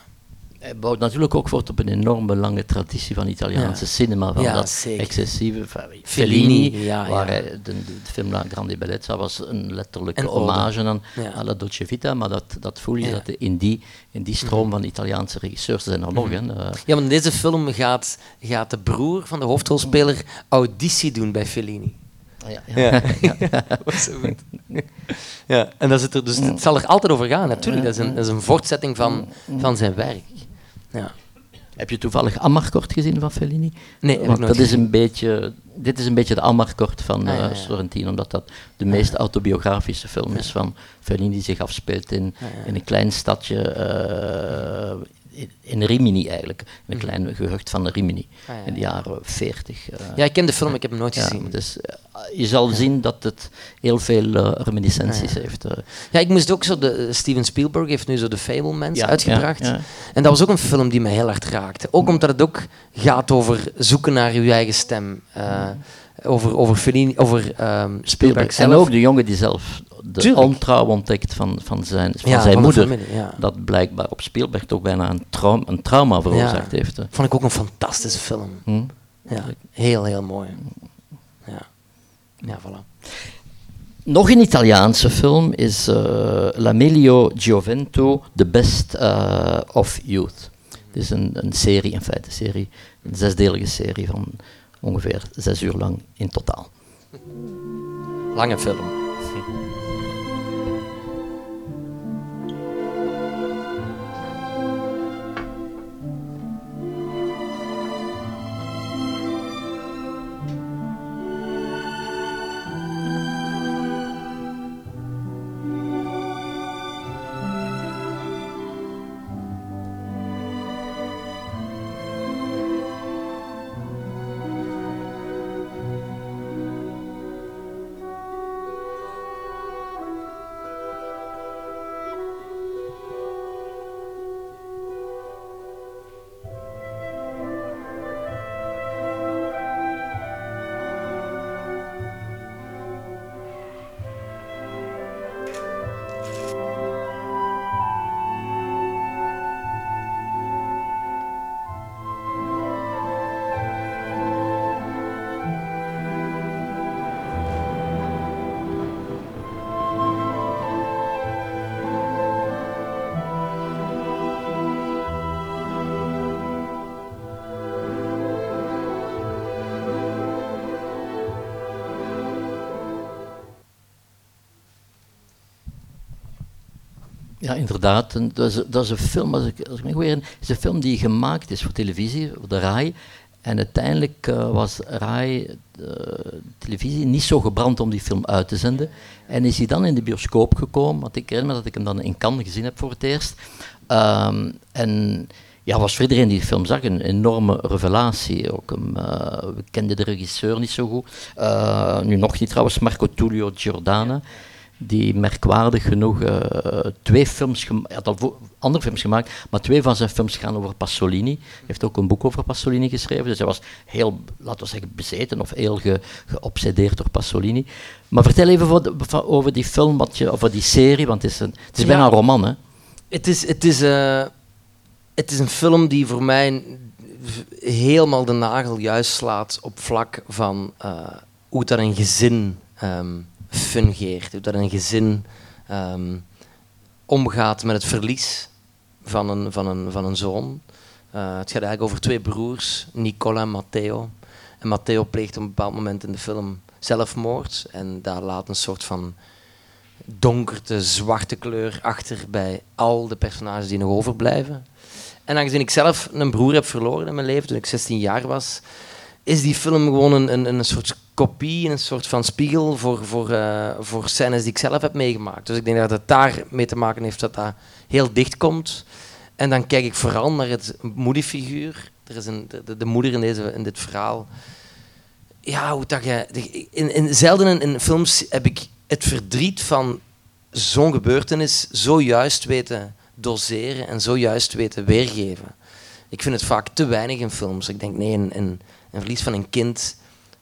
Hij bouwt natuurlijk ook voort op een enorme lange traditie van Italiaanse Ja. cinema. Van Ja, dat zeker. excessieve. van Fellini, Fellini, ja, waar ja. hij, de, de, de film La Grande Bellezza was een letterlijke hommage aan Ja. à la Dolce Vita, maar dat, dat voel je Ja. dat in die, in die stroom van Italiaanse regisseurs, zijn er nog, Mhm. hè, eh, Ja, maar in deze film gaat, gaat de broer van de hoofdrolspeler auditie doen bij Fellini. ja, Ja. *laughs* dat was zo goed. Ja, en dat zit er, dus het zal er altijd over gaan, natuurlijk. Dat is een, dat is een voortzetting van, van zijn werk. Ja. Heb je toevallig Amarcord gezien van Fellini? Nee, heb ik Want nooit dat is een beetje, dit is een beetje de Amarcord van Ah, ja, eh, ja. Sorrentino, omdat dat de meest autobiografische film is van Fellini, die zich afspeelt in, Ah, ja. in een klein stadje, eh, in, in Rimini eigenlijk, in een klein gehucht van Rimini, Ah, ja, in de jaren 40. eh. ja, ik ken de film, ik heb hem nooit Ja, gezien. dus, eh, je zal zien dat het heel veel eh, reminiscenties Ah, heeft. Ja, ik moest ook zo... De, Steven Spielberg heeft nu zo de Fablemans uitgebracht. ja, ja. En dat was ook een film die mij heel hard raakte. Ook omdat het ook gaat over zoeken naar je eigen stem. Over, over, Fellini, over ehm, Spielberg zelf. En ook de jongen die zelf de Tuurlijk. ontrouw ontdekt van, van zijn, van Ja, zijn van moeder. familie, ja. Dat blijkbaar op Spielberg toch bijna een, traum, een trauma veroorzaakt Ja. heeft. hè. Vond ik ook een fantastische film. Hm? Ja, heel, heel mooi. Ja, ja voilà. Nog een Italiaanse film is eh, La Meglio Gioventù, The Best eh, of Youth. Het is een, een serie, in feite een serie, een zesdelige serie van ongeveer zes uur lang in totaal. Lange film. Ja, inderdaad. Dat, is, dat is een film, als ik, als ik me herinner, is een film die gemaakt is voor televisie, voor de RAI. En uiteindelijk uh, was RAI, de televisie, niet zo gebrand om die film uit te zenden. En is hij dan in de bioscoop gekomen, want ik herinner me dat ik hem dan in Cannes gezien heb voor het eerst. Um, en ja, was voor iedereen die de film zag een enorme revelatie. Ook een, uh, we kenden de regisseur niet zo goed. Uh, nu nog niet trouwens, Marco Tullio Giordana die merkwaardig genoeg uh, twee films, hij had al andere films gemaakt, maar twee van zijn films gaan over Pasolini. Hij heeft ook een boek over Pasolini geschreven, dus hij was heel, laten we zeggen, bezeten of heel ge, geobsedeerd door Pasolini. Maar vertel even over die film, wat je, over die serie, want het is, een, het is bijna een roman, hè? Het is, het, is, uh, het is een film die voor mij helemaal de nagel juist slaat op vlak van uh, hoe dat een gezin... Um, fungeert. Dat een gezin um, omgaat met het verlies van een, van een, van een zoon. Uh, het gaat eigenlijk over twee broers, Nicola en Matteo. En Matteo pleegt op een bepaald moment in de film zelfmoord. En daar laat een soort van donkerte, zwarte kleur achter bij al de personages die nog overblijven. En aangezien ik zelf een broer heb verloren in mijn leven toen ik 16 jaar was, is die film gewoon een, een, een soort kopie, een soort van spiegel voor, voor, uh, voor scènes die ik zelf heb meegemaakt. Dus ik denk dat het daarmee te maken heeft dat dat heel dicht komt. En dan kijk ik vooral naar het moederfiguur. Er is een, de, de, moeder in, deze, in dit verhaal. Ja, hoe dat je... In, in, zelden in, in films heb ik het verdriet van zo'n gebeurtenis zo juist weten doseren en zo juist weten weergeven. Ik vind het vaak te weinig in films. Ik denk, nee, een, een, een verlies van een kind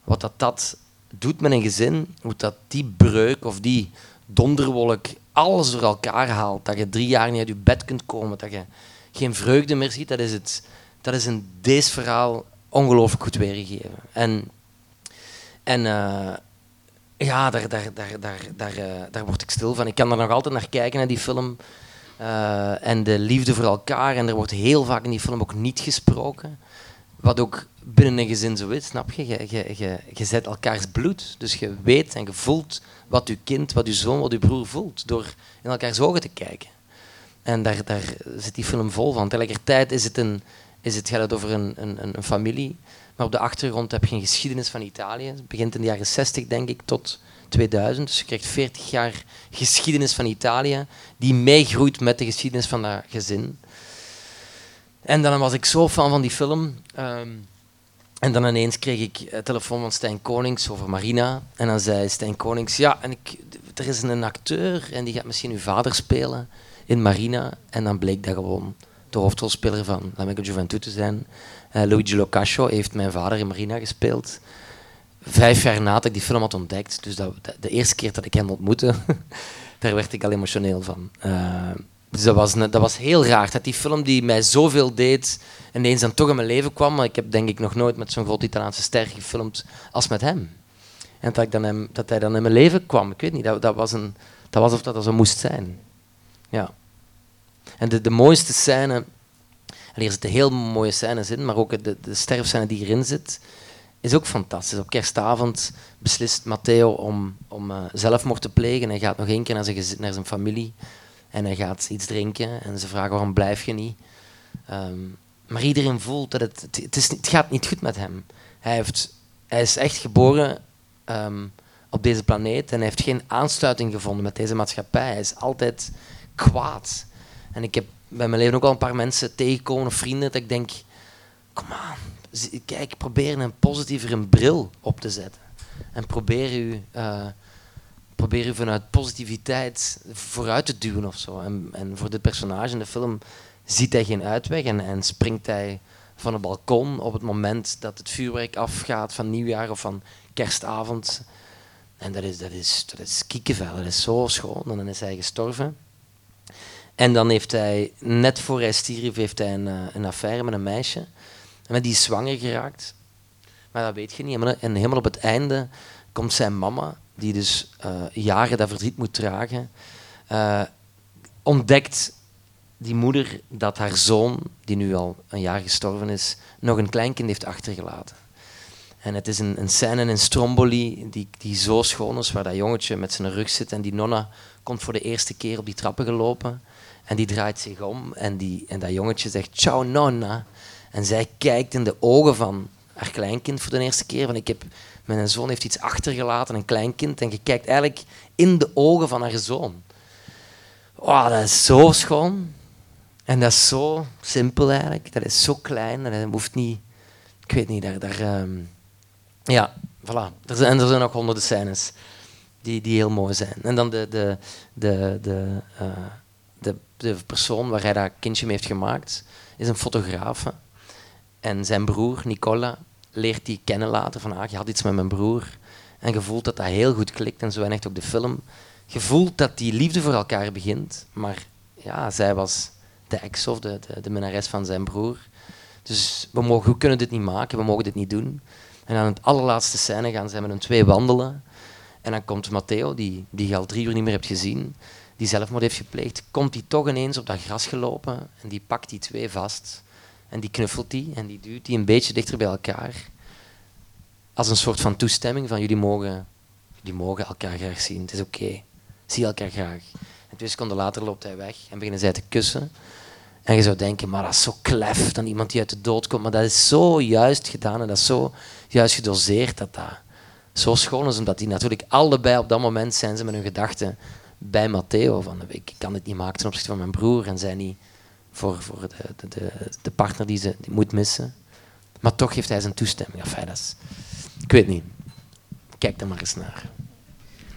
wat dat, dat doet met een gezin, hoe dat die breuk of die donderwolk alles door elkaar haalt, dat je drie jaar niet uit je bed kunt komen, dat je geen vreugde meer ziet, dat is, het, dat is in deze verhaal ongelooflijk goed weergegeven. En, en uh, ja, daar, daar, daar, daar, daar, uh, daar word ik stil van. Ik kan er nog altijd naar kijken, naar die film. Uh, en de liefde voor elkaar. En er wordt heel vaak in die film ook niet gesproken. Wat ook binnen een gezin zo is, snap je? Je, zet elkaars bloed. Dus je weet en je voelt wat je kind, wat je zoon, wat je broer voelt. Door in elkaars ogen te kijken. En daar, daar zit die film vol van. Tegelijkertijd is het een, is het, gaat het over een, een, een familie. Maar op de achtergrond heb je een geschiedenis van Italië. Het begint in de jaren 60, denk ik, tot 2000. Dus je krijgt 40 jaar geschiedenis van Italië, die meegroeit met de geschiedenis van dat gezin. En dan was ik zo fan van die film. Um, en dan ineens kreeg ik een telefoon van Stijn Konings over Marina. En dan zei Stijn Konings, ja, en ik, er is een acteur en die gaat misschien uw vader spelen in Marina. En dan bleek dat gewoon de hoofdrolspeler van L'Amico Juventud te zijn. Uh, Luigi Locascio heeft mijn vader in Marina gespeeld. Vijf jaar nadat ik die film had ontdekt, dus dat, de eerste keer dat ik hem ontmoette, *laughs* daar werd ik al emotioneel van. Uh, dus dat was, dat was heel raar, dat die film die mij zoveel deed, ineens dan toch in mijn leven kwam. Maar ik heb denk ik nog nooit met zo'n groot Italiaanse ster gefilmd als met hem. En dat, ik dan hem, dat hij dan in mijn leven kwam, ik weet niet, dat, dat, was, een, dat was of dat, dat zo moest zijn. Ja. En de, de mooiste scène, en hier zitten heel mooie scènes in, maar ook de, de sterfscène die erin zit, is ook fantastisch. Op kerstavond beslist Matteo om, om uh, zelfmoord te plegen. Hij gaat nog één keer naar zijn, naar zijn familie. En hij gaat iets drinken en ze vragen waarom blijf je niet. Um, maar iedereen voelt dat het, het, is, het gaat niet goed met hem. Hij, heeft, hij is echt geboren um, op deze planeet en hij heeft geen aansluiting gevonden met deze maatschappij. Hij is altijd kwaad. En ik heb bij mijn leven ook al een paar mensen tegengekomen, of vrienden, dat ik denk, kom aan, kijk, probeer een positievere bril op te zetten. En probeer u... Uh, probeer je vanuit positiviteit vooruit te duwen of zo. En, en voor dit personage in de film ziet hij geen uitweg en, en springt hij van een balkon op het moment dat het vuurwerk afgaat van nieuwjaar of van kerstavond. En dat is, dat is, dat is kiekenvel, dat is zo schoon. En dan is hij gestorven. En dan heeft hij, net voor hij stierf, heeft hij een, eh, een affaire met een meisje. En die is zwanger geraakt. Maar dat weet je niet. En helemaal op het einde komt zijn mama die dus uh, jaren dat verdriet moet dragen, uh, ontdekt die moeder dat haar zoon, die nu al een jaar gestorven is, nog een kleinkind heeft achtergelaten. En het is een, een scène in Stromboli die, die zo schoon is, waar dat jongetje met zijn rug zit en die nonna komt voor de eerste keer op die trappen gelopen. En die draait zich om en, die, en dat jongetje zegt ciao nonna. En zij kijkt in de ogen van haar kleinkind voor de eerste keer. Van ik heb, mijn zoon heeft iets achtergelaten, een kleinkind. En je kijkt eigenlijk in de ogen van haar zoon. Oh, dat is zo schoon. En dat is zo simpel eigenlijk. Dat is zo klein. Dat hoeft niet... Ik weet niet, daar... daar ehm, ja, voilà. Er zijn, en er zijn ook honderden scènes die, die heel mooi zijn. En dan de, de, de, de, uh, de, de persoon waar hij dat kindje mee heeft gemaakt, is een fotograaf. En zijn broer, Nicola, leert die kennen later. Van, ah, je had iets met mijn broer. En je voelt dat dat heel goed klikt. En zo en echt ook de film. Je voelt dat die liefde voor elkaar begint. Maar ja, zij was de ex of de, de, de minnares van zijn broer. Dus we, mogen, we kunnen dit niet maken, we mogen dit niet doen. En aan het allerlaatste scène gaan zij met hun twee wandelen. En dan komt Matteo, die, die je al drie uur niet meer hebt gezien, die zelfmoord heeft gepleegd, komt hij toch ineens op dat gras gelopen en die pakt die twee vast. En die knuffelt die en die duwt die een beetje dichter bij elkaar. Als een soort van toestemming van jullie mogen, jullie mogen elkaar graag zien, het is oké. Zie elkaar graag. En twee seconden later loopt hij weg en beginnen zij te kussen. En je zou denken, maar dat is zo klef dan iemand die uit de dood komt. Maar dat is zo juist gedaan en dat is zo juist gedoseerd dat dat zo schoon is. Omdat die natuurlijk allebei op dat moment zijn ze met hun gedachten bij Matteo. Van, ik kan dit niet maken ten opzichte van mijn broer en zij niet voor, voor de, de, de, partner die ze die moet missen. Maar toch geeft hij zijn toestemming. Enfin, dat is, ik weet niet. Kijk er maar eens naar.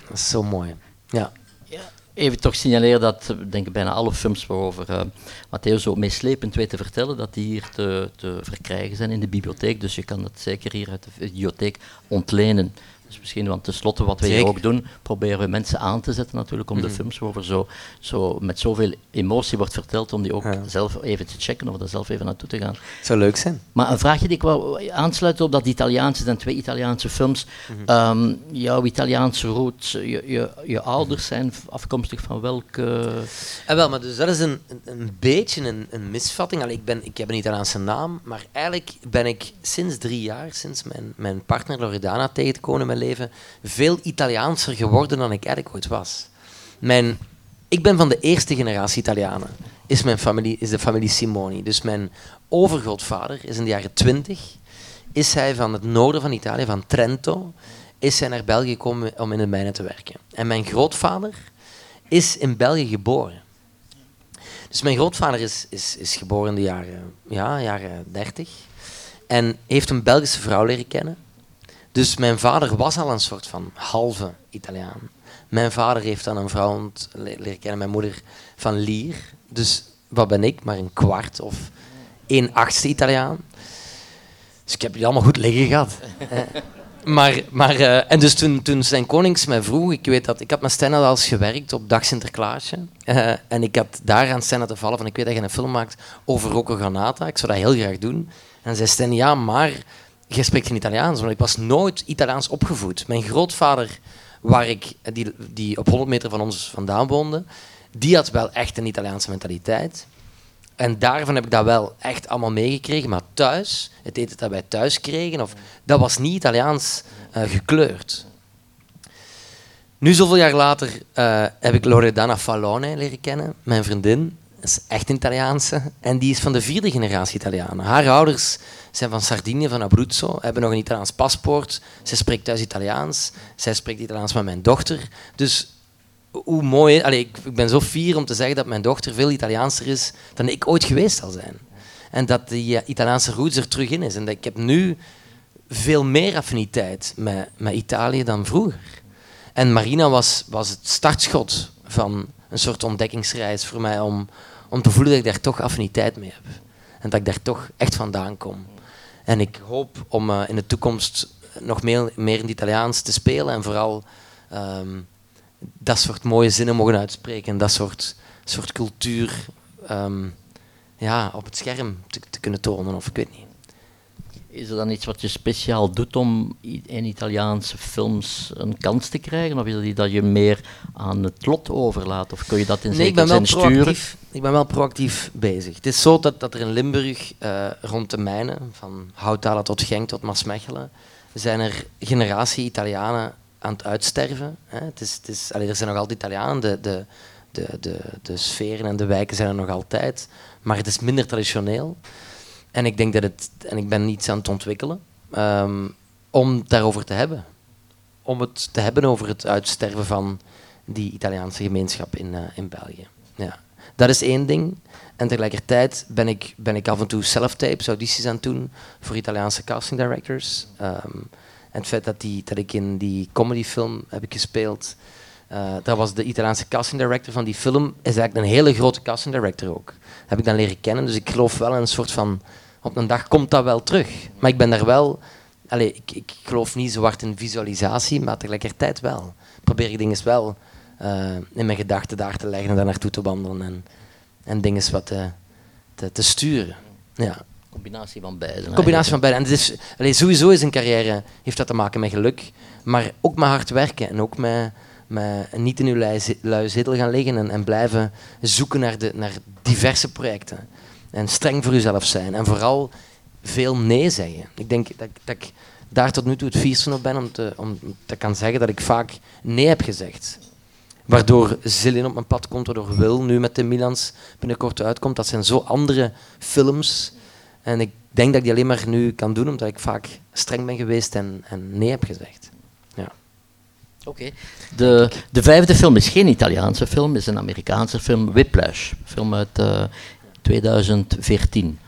Dat is zo mooi. Ja. Even toch signaleren dat denk ik, bijna alle films waarover uh, Matteo zo meeslepend weet te vertellen, dat die hier te, te verkrijgen zijn in de bibliotheek. Dus je kan dat zeker hier uit de bibliotheek ontlenen. Dus misschien, want tenslotte wat we hier ook doen, proberen we mensen aan te zetten natuurlijk om de Mhm. films waarover zo, zo met zoveel emotie wordt verteld, om die ook zelf even te checken of er zelf even naartoe te gaan. Zou leuk zijn. Maar een vraagje die ik wou aansluiten op dat Italiaanse, het zijn twee Italiaanse films. Mhm. Ehm, jouw Italiaanse roots, je, je, je ouders zijn afkomstig van welke... En wel, maar dus dat is een, een, beetje een, een misvatting. Allee, ik, ben, ik heb een Italiaanse naam, maar eigenlijk ben ik sinds drie jaar, sinds mijn, mijn partner Loredana tegen te komen in mijn leven, veel Italiaanser geworden dan ik eigenlijk ooit was. Mijn, ik ben van de eerste generatie Italianen. Is, mijn familie, is de familie Simoni. Dus mijn overgrootvader is in de jaren twintig. Is hij van het noorden van Italië, van Trento, is hij naar België gekomen om in de mijnen te werken. En mijn grootvader is in België geboren. Dus mijn grootvader is, is, is geboren in de jaren, ja, jaren 30 en heeft een Belgische vrouw leren kennen. Dus mijn vader was al een soort van halve Italiaan. Mijn vader heeft dan een vrouw leren kennen, mijn moeder van Lier. Dus wat ben ik? Maar een kwart of een achtste Italiaan. Dus ik heb die allemaal goed liggen gehad. *laughs* Eh, maar, maar, eh, en dus toen, toen zijn konings mij vroeg, ik weet dat, ik had met Stena als gewerkt op Dag Sinterklaasje. Eh, en ik had daar aan Stena te vallen van, ik weet dat je een film maakt over Rocco Granata, ik zou dat heel graag doen. En zei Stena, ja, maar jij spreekt geen Italiaans, want ik was nooit Italiaans opgevoed. Mijn grootvader, waar ik, die, die op 100 meter van ons vandaan woonde, die had wel echt een Italiaanse mentaliteit. En daarvan heb ik dat wel echt allemaal meegekregen. Maar thuis, het eten dat wij thuis kregen, of, dat was niet Italiaans eh, gekleurd. Nu, zoveel jaar later, eh, heb ik Loredana Fallone leren kennen, mijn vriendin. Dat is echt Italiaanse. En die is van de vierde generatie Italianen. Haar ouders zijn van Sardinië, van Abruzzo, hebben nog een Italiaans paspoort. Zij spreekt thuis Italiaans. Zij spreekt Italiaans met mijn dochter. Dus hoe mooi. Allee, ik, ik ben zo fier om te zeggen dat mijn dochter veel Italiaanser is dan ik ooit geweest zal zijn. En dat die eh, Italiaanse roots er terug in is. En dat ik heb nu veel meer affiniteit met, met Italië dan vroeger. En Marina was, was het startschot van een soort ontdekkingsreis voor mij om, om te voelen dat ik daar toch affiniteit mee heb. En dat ik daar toch echt vandaan kom. En ik hoop om eh, in de toekomst nog meer, meer in het Italiaans te spelen en vooral ehm, dat soort mooie zinnen mogen uitspreken en dat soort, soort cultuur ehm, ja, op het scherm te, te kunnen tonen, of ik weet niet. Is er dan iets wat je speciaal doet om in Italiaanse films een kans te krijgen? Of is het iets dat je meer aan het lot overlaat? Of kun je dat in Nee, ik ben, zekere wel zin sturen? proactief, ik ben wel proactief bezig. Het is zo dat, dat er in Limburg, eh, rond de mijnen, van Houtala tot Genk tot Maasmechelen, zijn er generatie Italianen aan het uitsterven. Hè. Het is, het is, allee, er zijn nog altijd Italianen. De, de, de, de, de sferen en de wijken zijn er nog altijd, maar het is minder traditioneel. En ik denk dat het, en ik ben iets aan het ontwikkelen, ehm, om daarover te hebben. Om het te hebben over het uitsterven van die Italiaanse gemeenschap in, eh, in België. Ja. Dat is één ding. En tegelijkertijd ben ik, ben ik af en toe self-tapes, audities aan het doen voor Italiaanse casting directors. Ehm, en het feit dat, die, dat ik in die comedyfilm heb gespeeld, uh, dat was de Italiaanse casting director van die film, is eigenlijk een hele grote casting director ook. heb ik dan leren kennen, dus ik geloof wel in een soort van, op een dag komt dat wel terug. Maar ik ben daar wel, allez, ik, ik geloof niet zo hard in visualisatie, maar tegelijkertijd wel. Probeer ik dingen wel uh, in mijn gedachten daar te leggen en daar naartoe te wandelen en, en dingen wat te, te, te sturen. Ja. Combinatie van beide. Combinatie van beide. En het is, allez, sowieso is een carrière, heeft dat te maken met geluk, maar ook met hard werken en ook met, met niet in uw lui zetel gaan liggen en, en blijven zoeken naar, de, naar diverse projecten. En streng voor uzelf zijn en vooral veel nee zeggen. Ik denk dat, dat ik daar tot nu toe het vierste op ben om te, om te kan zeggen dat ik vaak nee heb gezegd. Waardoor Zillion op mijn pad komt, waardoor Wil nu met de Milans binnenkort uitkomt. Dat zijn zo andere films. En ik denk dat ik die alleen maar nu kan doen, omdat ik vaak streng ben geweest en, en nee heb gezegd. Ja. Oké. De, de vijfde film is geen Italiaanse film, is een Amerikaanse film, Whiplash. Film uit uh, eh, 2014.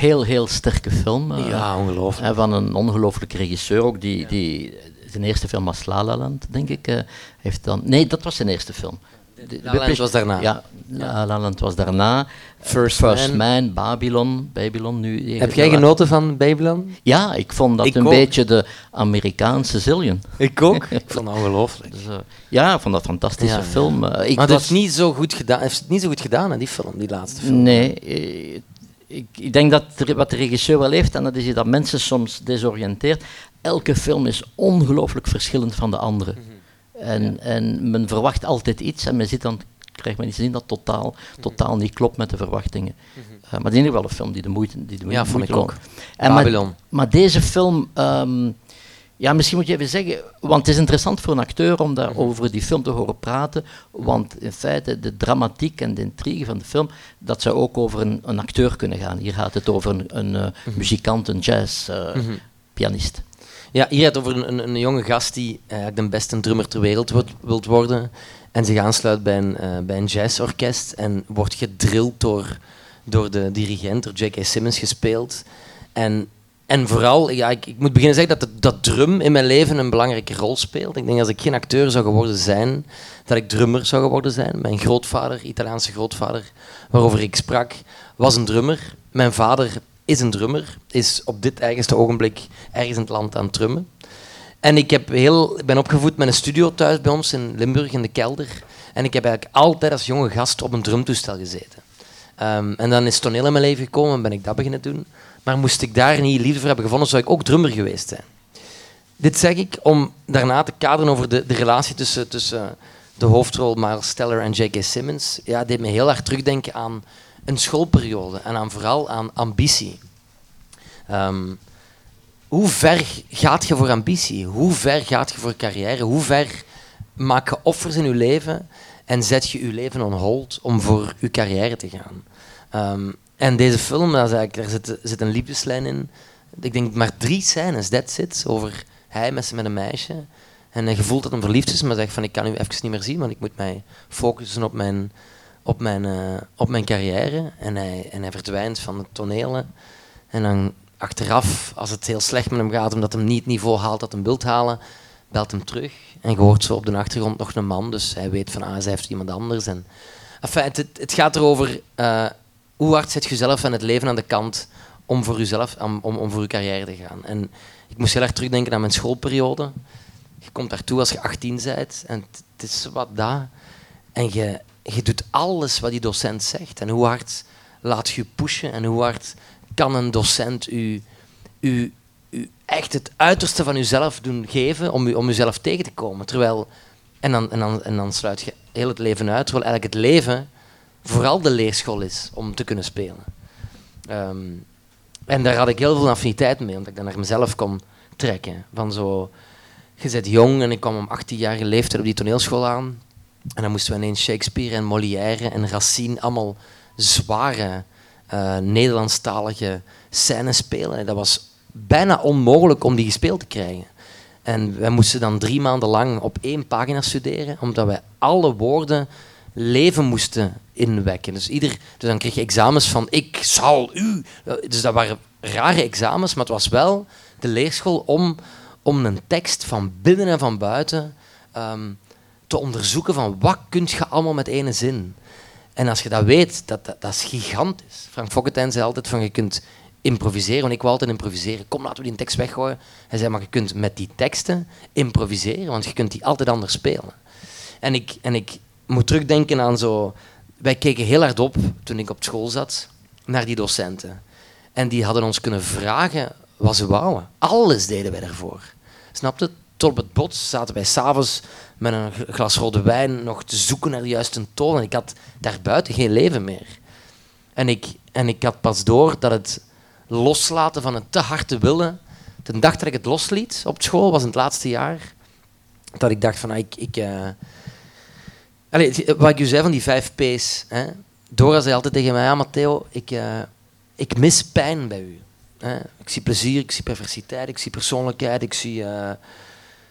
Heel, heel sterke film. Uh, ja, ongelooflijk. Van een ongelooflijke regisseur ook, die, die zijn eerste film was La La Land, denk ik. Uh, heeft dan, nee, dat was zijn eerste film. De, La La Land was daarna. Ja, La La Land was daarna. First, First Man. Babylon. Babylon nu. Heb jij genoten van Babylon? Ja, ik vond dat een beetje de Amerikaanse Zillion. Ik ook. *laughs* ik vond het ongelooflijk. Dus, uh, ja, ik vond dat een fantastische ja, film. Ik maar het was... niet zo goed gedaan, heeft het niet zo goed gedaan, hè, die film, die laatste film. Nee, ik, ik, denk dat wat de regisseur wel heeft, en dat is dat mensen soms desoriënteert. Elke film is ongelooflijk verschillend van de andere. Mhm. en, en men verwacht altijd iets en men zit dan, krijgt men iets in dat totaal, mhm. totaal niet klopt met de verwachtingen. Mm -hmm. uh, maar het is in ieder geval een film die de moeite, die de ja, moeite vond ik ook. En maar, maar, deze film... Um, ja, misschien moet je even zeggen, want het is interessant voor een acteur om daar over die film te horen praten, want in feite de dramatiek en de intrigue van de film, dat zou ook over een, een acteur kunnen gaan. Hier gaat het over een, een uh, muzikant, een jazzpianist. Uh, Ja, hier gaat het over een, een, jonge gast die eigenlijk de beste drummer ter wereld wordt, wilt worden en zich aansluit bij een, uh, bij een jazzorkest en wordt gedrild door, door de dirigent, door J.K. Simmons gespeeld. En en vooral, ja, ik, ik, moet beginnen zeggen dat, dat drum in mijn leven een belangrijke rol speelt. Ik denk als ik geen acteur zou geworden zijn, dat ik drummer zou geworden zijn. Mijn grootvader, Italiaanse grootvader, waarover ik sprak, was een drummer. Mijn vader is een drummer, is op dit eigenste ogenblik ergens in het land aan het drummen. En ik, heb heel, ben opgevoed met een studio thuis bij ons in Limburg in de kelder. En ik heb eigenlijk altijd als jonge gast op een drumtoestel gezeten. Um, en dan is toneel in mijn leven gekomen en ben ik dat beginnen doen. Maar moest ik daar niet liefde voor hebben gevonden, zou ik ook drummer geweest zijn. Dit zeg ik om daarna te kaderen over de, de relatie tussen, tussen de hoofdrol Miles Steller en J.K. Simmons. Ja, deed me heel erg terugdenken aan een schoolperiode en aan, vooral aan ambitie. Um, hoe ver gaat je voor ambitie? Hoe ver gaat je voor carrière? Hoe ver maak je offers in je leven en zet je je leven on hold om voor je carrière te gaan? Um, en deze film, dat daar zit, zit een liefdeslijn in. Ik denk maar drie scènes, that's it. Over hij met, met een meisje. En hij voelt dat hij verliefd is, maar zegt van ik kan u even niet meer zien, want ik moet mij focussen op mijn, op mijn, eh, op mijn carrière. En hij, en hij verdwijnt van de tonelen. En dan achteraf, als het heel slecht met hem gaat, omdat hij niet het niveau haalt dat hij wilt halen, belt hem terug. En je hoort zo op de achtergrond nog een man, dus hij weet van, ah, zij heeft iemand anders. En, enfin, het, het gaat erover, uh, hoe hard zet je zelf aan het leven aan de kant om voor jezelf, om, om, voor je carrière te gaan. En ik moest heel erg terugdenken aan mijn schoolperiode. Je komt daartoe als je 18 bent en het is wat daar. En je, je doet alles wat die docent zegt. En hoe hard laat je pushen en hoe hard kan een docent u, u, u echt het uiterste van uzelf doen geven om, u, om uzelf tegen te komen. Terwijl, en, dan, en, dan, en dan sluit je heel het leven uit, terwijl eigenlijk het leven vooral de leerschool is om te kunnen spelen. Ehm, en daar had ik heel veel affiniteit mee, omdat ik dan naar mezelf kon trekken. Van zo, je bent jong en ik kwam om 18-jarige leeftijd op die toneelschool aan. En dan moesten we ineens Shakespeare en Molière en Racine, allemaal zware uh, Nederlandstalige scènes spelen. En dat was bijna onmogelijk om die gespeeld te krijgen. En wij moesten dan drie maanden lang op één pagina studeren, omdat wij alle woorden leven moesten Dus, ieder, dus dan kreeg je examens van ik zal u. Dus dat waren rare examens, maar het was wel de leerschool om, om een tekst van binnen en van buiten um, te onderzoeken van wat kun je allemaal met ene zin. En als je dat weet, dat, dat, dat is gigantisch. Frank Fokkentijn zei altijd van je kunt improviseren, want ik wil altijd improviseren. Kom, laten we die tekst weggooien. Hij zei, maar je kunt met die teksten improviseren, want je kunt die altijd anders spelen. En ik, en ik moet terugdenken aan zo... Wij keken heel hard op, toen ik op school zat, naar die docenten. En die hadden ons kunnen vragen wat ze wouden. Alles deden wij daarvoor. Snap je? Tot op het bot zaten wij s'avonds met een glas rode wijn nog te zoeken naar de juiste toon. En ik had daarbuiten geen leven meer. En ik, en ik had pas door dat het loslaten van een te hard te willen. De dag dat ik het losliet op school, was in het laatste jaar, dat ik dacht van, ah, ik... ik uh... Wat ik u zei van die vijf P's. Hè? Dora zei altijd tegen mij, ja Matteo, ik, uh, ik mis pijn bij u. Hè? Ik zie plezier, ik zie perversiteit, ik zie persoonlijkheid, ik zie uh,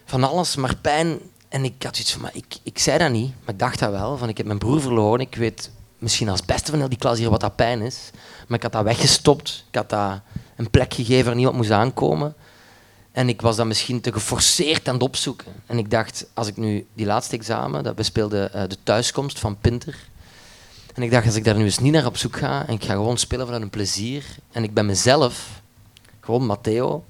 van alles, maar pijn... En ik had zoiets van, maar ik, ik zei dat niet, maar ik dacht dat wel. Van, ik heb mijn broer verloren, ik weet misschien als beste van heel die klas hier wat dat pijn is. Maar ik had dat weggestopt. Ik had dat een plek gegeven waar niemand moest aankomen. En ik was dat misschien te geforceerd aan het opzoeken. En ik dacht, als ik nu die laatste examen, dat we speelden uh, de thuiskomst van Pinter. En ik dacht, als ik daar nu eens niet naar op zoek ga en ik ga gewoon spelen vanuit een plezier en ik ben mezelf, gewoon Matteo,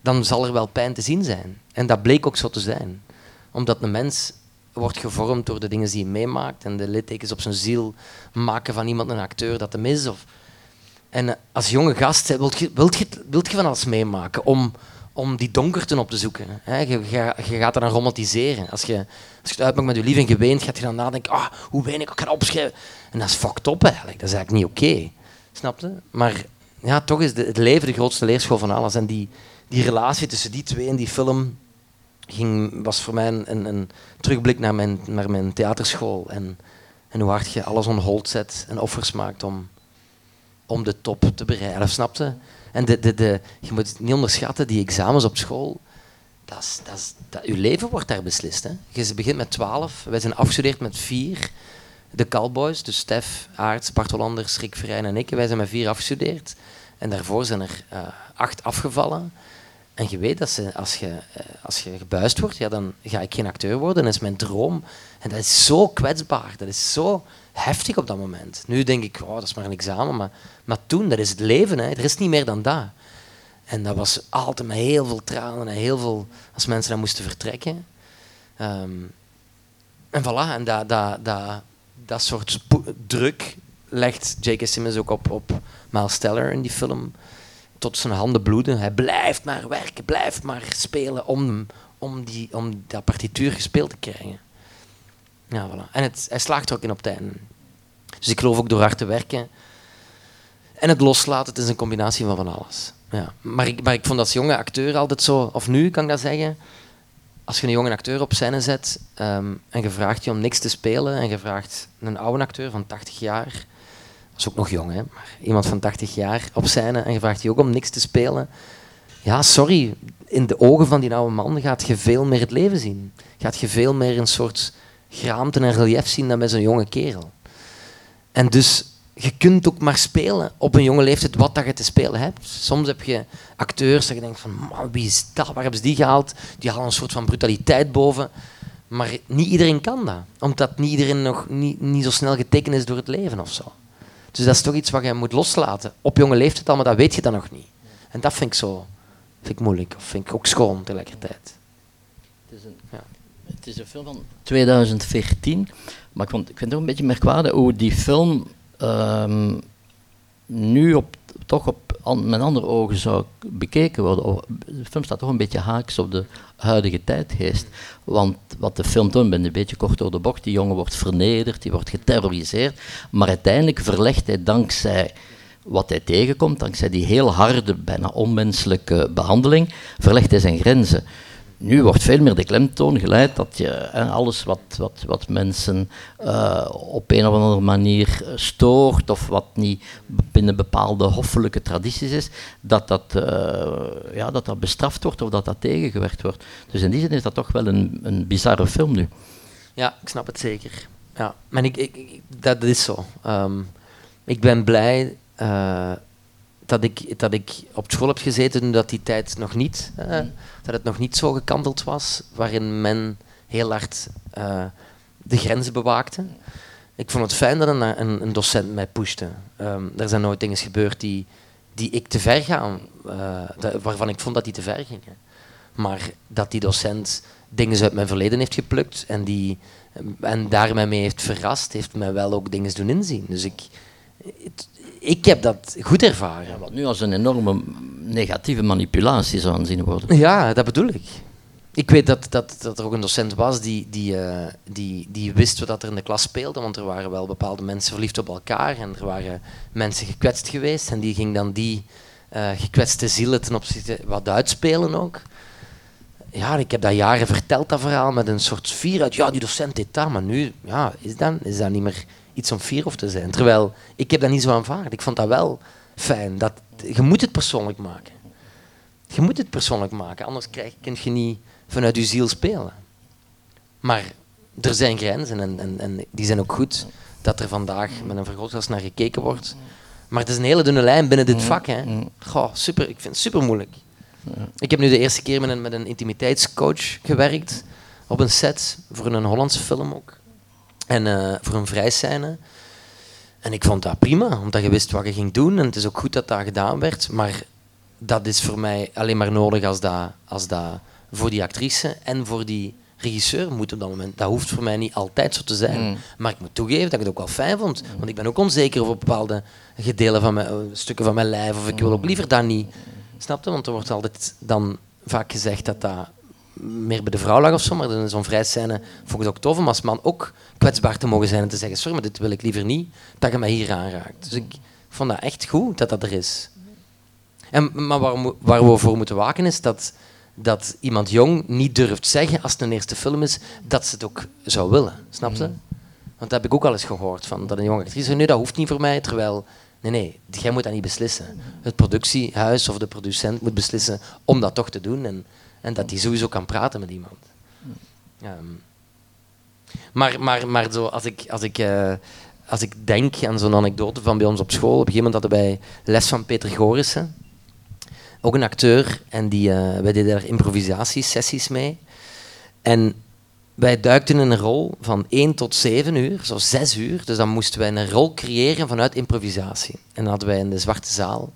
dan zal er wel pijn te zien zijn. En dat bleek ook zo te zijn. Omdat een mens wordt gevormd door de dingen die hij meemaakt en de littekens op zijn ziel maken van iemand een acteur dat hem is. Of... En eh, als jonge gast wilt je, wilt, je, wilt je van alles meemaken om, om die donkerte op te zoeken. Hè? Je, je, je, gaat er dan romantiseren. Als je, als je het met je lief en geweend, gaat je dan nadenken, ah, hoe weinig ik kan opschrijven. En dat is fucked up eigenlijk. Dat is eigenlijk niet oké. Okay. Snap je? Maar ja, toch is de, het leven de grootste leerschool van alles. En die, die relatie tussen die twee in die film, ging, was voor mij een, een terugblik naar mijn, naar mijn theaterschool. En, en hoe hard je alles on hold zet en offers maakt om, om de top te bereiken. Snapte? En de, de, de, je moet het niet onderschatten, die examens op school. Dat is, dat dat, je leven wordt daar beslist. Hè. Je begint met twaalf, wij zijn afgestudeerd met vier. De Cowboys, dus Stef, Aarts, Bart Hollander, Rick Verijn en ik, wij zijn met vier afgestudeerd. En daarvoor zijn er uh, acht afgevallen. En je weet dat ze, als, je, eh, als je gebuist wordt, ja, dan ga ik geen acteur worden. Dat is mijn droom. En dat is zo kwetsbaar. Dat is zo heftig op dat moment. Nu denk ik, oh, dat is maar een examen. Maar, maar toen, dat is het leven. Hè. Er is niet meer dan dat. En dat was altijd met heel veel tranen en heel veel... Als mensen dan moesten vertrekken. Um, en voilà. En dat, dat, dat, dat soort druk legt J.K. Simmons ook op, op Miles Teller in die film tot zijn handen bloeden. Hij blijft maar werken, blijft maar spelen om, om, die, om dat partituur gespeeld te krijgen. Ja, voilà. En het, hij slaagt er ook in op einde. Dus ik geloof ook door hard te werken en het loslaten, het is een combinatie van van alles. Ja. Maar, ik, maar ik vond als jonge acteur altijd zo, of nu kan ik dat zeggen, als je een jonge acteur op scène zet um, en je vraagt je om niks te spelen en je vraagt een oude acteur van 80 jaar is ook nog jong, hè? maar iemand van 80 jaar op scène en je vraagt ook om niks te spelen. Ja, sorry, in de ogen van die oude man gaat je veel meer het leven zien. Gaat je veel meer een soort geraamte en relief zien dan bij zo'n jonge kerel. En dus je kunt ook maar spelen op een jonge leeftijd wat dat je te spelen hebt. Soms heb je acteurs dat je denkt van, wie is dat? Waar hebben ze die gehaald? Die halen een soort van brutaliteit boven. Maar niet iedereen kan dat. Omdat niet iedereen nog niet, niet zo snel getekend is door het leven of zo. Dus dat is toch iets wat je moet loslaten. Op jonge leeftijd al, maar dat weet je dan nog niet. En dat vind ik zo vind ik moeilijk. Of vind ik ook schoon tegelijkertijd. Het is een, ja. het is een film van 2014. Maar ik, vond, ik vind het ook een beetje merkwaardig hoe die film um, nu op, toch op, an, met andere ogen zou bekeken worden. De film staat toch een beetje haaks op de huidige tijdgeest. Want wat de film toont, ben een beetje kort door de bocht, die jongen wordt vernederd, die wordt geterroriseerd. Maar uiteindelijk verlegt hij dankzij wat hij tegenkomt, dankzij die heel harde, bijna onmenselijke behandeling, verlegt hij zijn grenzen. Nu wordt veel meer de klemtoon geleid dat je alles wat, wat, wat mensen uh, op een of andere manier stoort of wat niet binnen bepaalde hoffelijke tradities is, dat dat, uh, ja, dat, dat bestraft wordt of dat dat tegengewerkt wordt. Dus in die zin is dat toch wel een, een bizarre film nu. Ja, ik snap het zeker. Ja, maar ik, ik, dat is zo. Um, ik ben blij dat, ik, dat ik op school heb gezeten dat die tijd nog niet, uh, dat het nog niet zo gekanteld was, waarin men heel hard uh, de grenzen bewaakte. Ik vond het fijn dat een, een, een docent mij pushte. Um, er zijn nooit dingen gebeurd die, die ik te ver gaan, waarvan ik vond dat die te ver gingen. Maar dat die docent dingen uit mijn verleden heeft geplukt en, die, en daarmee mee heeft verrast, heeft mij wel ook dingen doen inzien. Dus ik, het, ik heb dat goed ervaren. Ja, wat nu als een enorme negatieve manipulatie zou aanzien worden. Ja, dat bedoel ik. Ik weet dat, dat, dat er ook een docent was die, die, uh, die, die wist wat er in de klas speelde, want er waren wel bepaalde mensen verliefd op elkaar en er waren mensen gekwetst geweest en die ging dan die uh, gekwetste zielen ten opzichte wat uitspelen ook. Ja, ik heb dat jaren verteld, dat verhaal, met een soort vier uit, ja, die docent deed dat, maar nu ja, is, dat, is dat niet meer iets om fier op te zijn. Terwijl, ik heb dat niet zo aanvaard. Ik vond dat wel fijn. Dat, je moet het persoonlijk maken. Je moet het persoonlijk maken, anders krijg, kun je niet vanuit je ziel spelen. Maar er zijn grenzen en, en, en die zijn ook goed dat er vandaag met een vergrootglas naar gekeken wordt. Maar het is een hele dunne lijn binnen dit vak. Hè. Goh, super, ik vind het super moeilijk. Ik heb nu de eerste keer met een, met een intimiteitscoach gewerkt op een set voor een Hollandse film ook. En uh, voor een vrijscène. En ik vond dat prima, omdat je wist wat je ging doen. En het is ook goed dat dat gedaan werd. Maar dat is voor mij alleen maar nodig als dat, als dat voor die actrice en voor die regisseur moet op dat moment. Dat hoeft voor mij niet altijd zo te zijn. Mm. Maar ik moet toegeven dat ik het ook wel fijn vond. Want ik ben ook onzeker over bepaalde gedelen van mijn, uh, stukken van mijn lijf. Of ik wil ook liever dat niet. Snap je? Want er wordt altijd dan vaak gezegd dat dat meer bij de vrouw lag of zo, maar in zo'n vrijscène vond ik het ook tof om als man ook kwetsbaar te mogen zijn en te zeggen, sorry, maar dit wil ik liever niet, dat je mij hier aanraakt. Dus ik vond dat echt goed dat dat er is. En, maar waar, waar we voor moeten waken is dat, dat iemand jong niet durft zeggen, als het een eerste film is, dat ze het ook zou willen. Snap je? Mhm. Want dat heb ik ook al eens gehoord, van, dat een jonge actrice nee, dat hoeft niet voor mij, terwijl... Nee, nee, jij moet dat niet beslissen. Het productiehuis of de producent moet beslissen om dat toch te doen. En, en dat hij sowieso kan praten met iemand. Um, maar maar, maar zo, als, ik, als, ik, uh, als ik denk aan zo'n anekdote van bij ons op school, op een gegeven moment hadden wij les van Peter Gorissen, ook een acteur, en die, uh, wij deden daar improvisatiesessies mee. En wij duikten in een rol van 1 tot 7 uur, zo 6 uur. Dus dan moesten wij een rol creëren vanuit improvisatie. En dan hadden wij in de Zwarte Zaal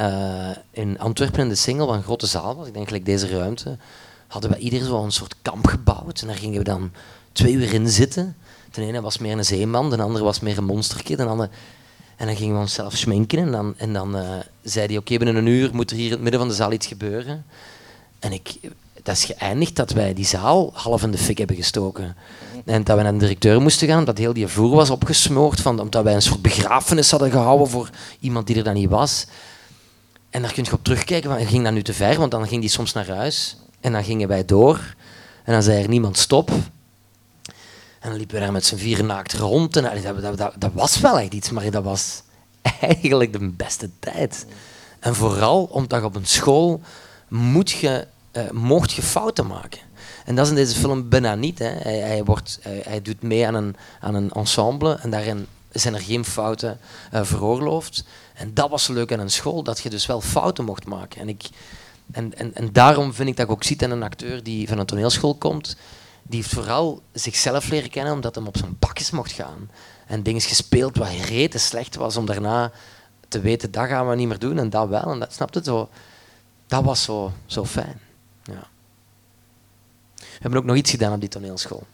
uh, in Antwerpen in de Singel, wat een grote zaal was, ik denk gelijk deze ruimte, hadden we ieder zo een soort kamp gebouwd. En daar gingen we dan twee uur in zitten. De ene was meer een zeeman, de andere was meer een monsterkid. De andere... En dan gingen we onszelf schminken en dan, en dan uh, zei hij, oké, binnen een uur moet er hier in het midden van de zaal iets gebeuren. En ik, dat is geëindigd dat wij die zaal half in de fik hebben gestoken. En dat we naar de directeur moesten gaan, omdat heel die voer was opgesmoord, van, omdat wij een soort begrafenis hadden gehouden voor iemand die er dan niet was. En daar kun je op terugkijken, van, ging dat nu te ver? Want dan ging die soms naar huis en dan gingen wij door. En dan zei er niemand stop. En dan liepen we daar met z'n vieren naakt rond. En dat, dat, was wel echt iets, maar dat was *laughs* eigenlijk de beste tijd. En vooral omdat op een school moet je eh, mocht je fouten maken. En dat is in deze film bijna niet. Hè. Hij, hij, wordt, hij, doet mee aan een, aan een ensemble en daarin zijn er geen fouten eh, veroorloofd. En dat was leuk aan een school, dat je dus wel fouten mocht maken. En, ik, en, en, en daarom vind ik dat ik ook ziet aan een acteur die van een toneelschool komt, die heeft vooral zichzelf leren kennen omdat hij op zijn bakjes mocht gaan. En dingen gespeeld wat rete slecht was om daarna te weten, dat gaan we niet meer doen en dat wel. En dat, snap je, zo, dat was zo, zo fijn. Ja. We hebben ook nog iets gedaan op die toneelschool.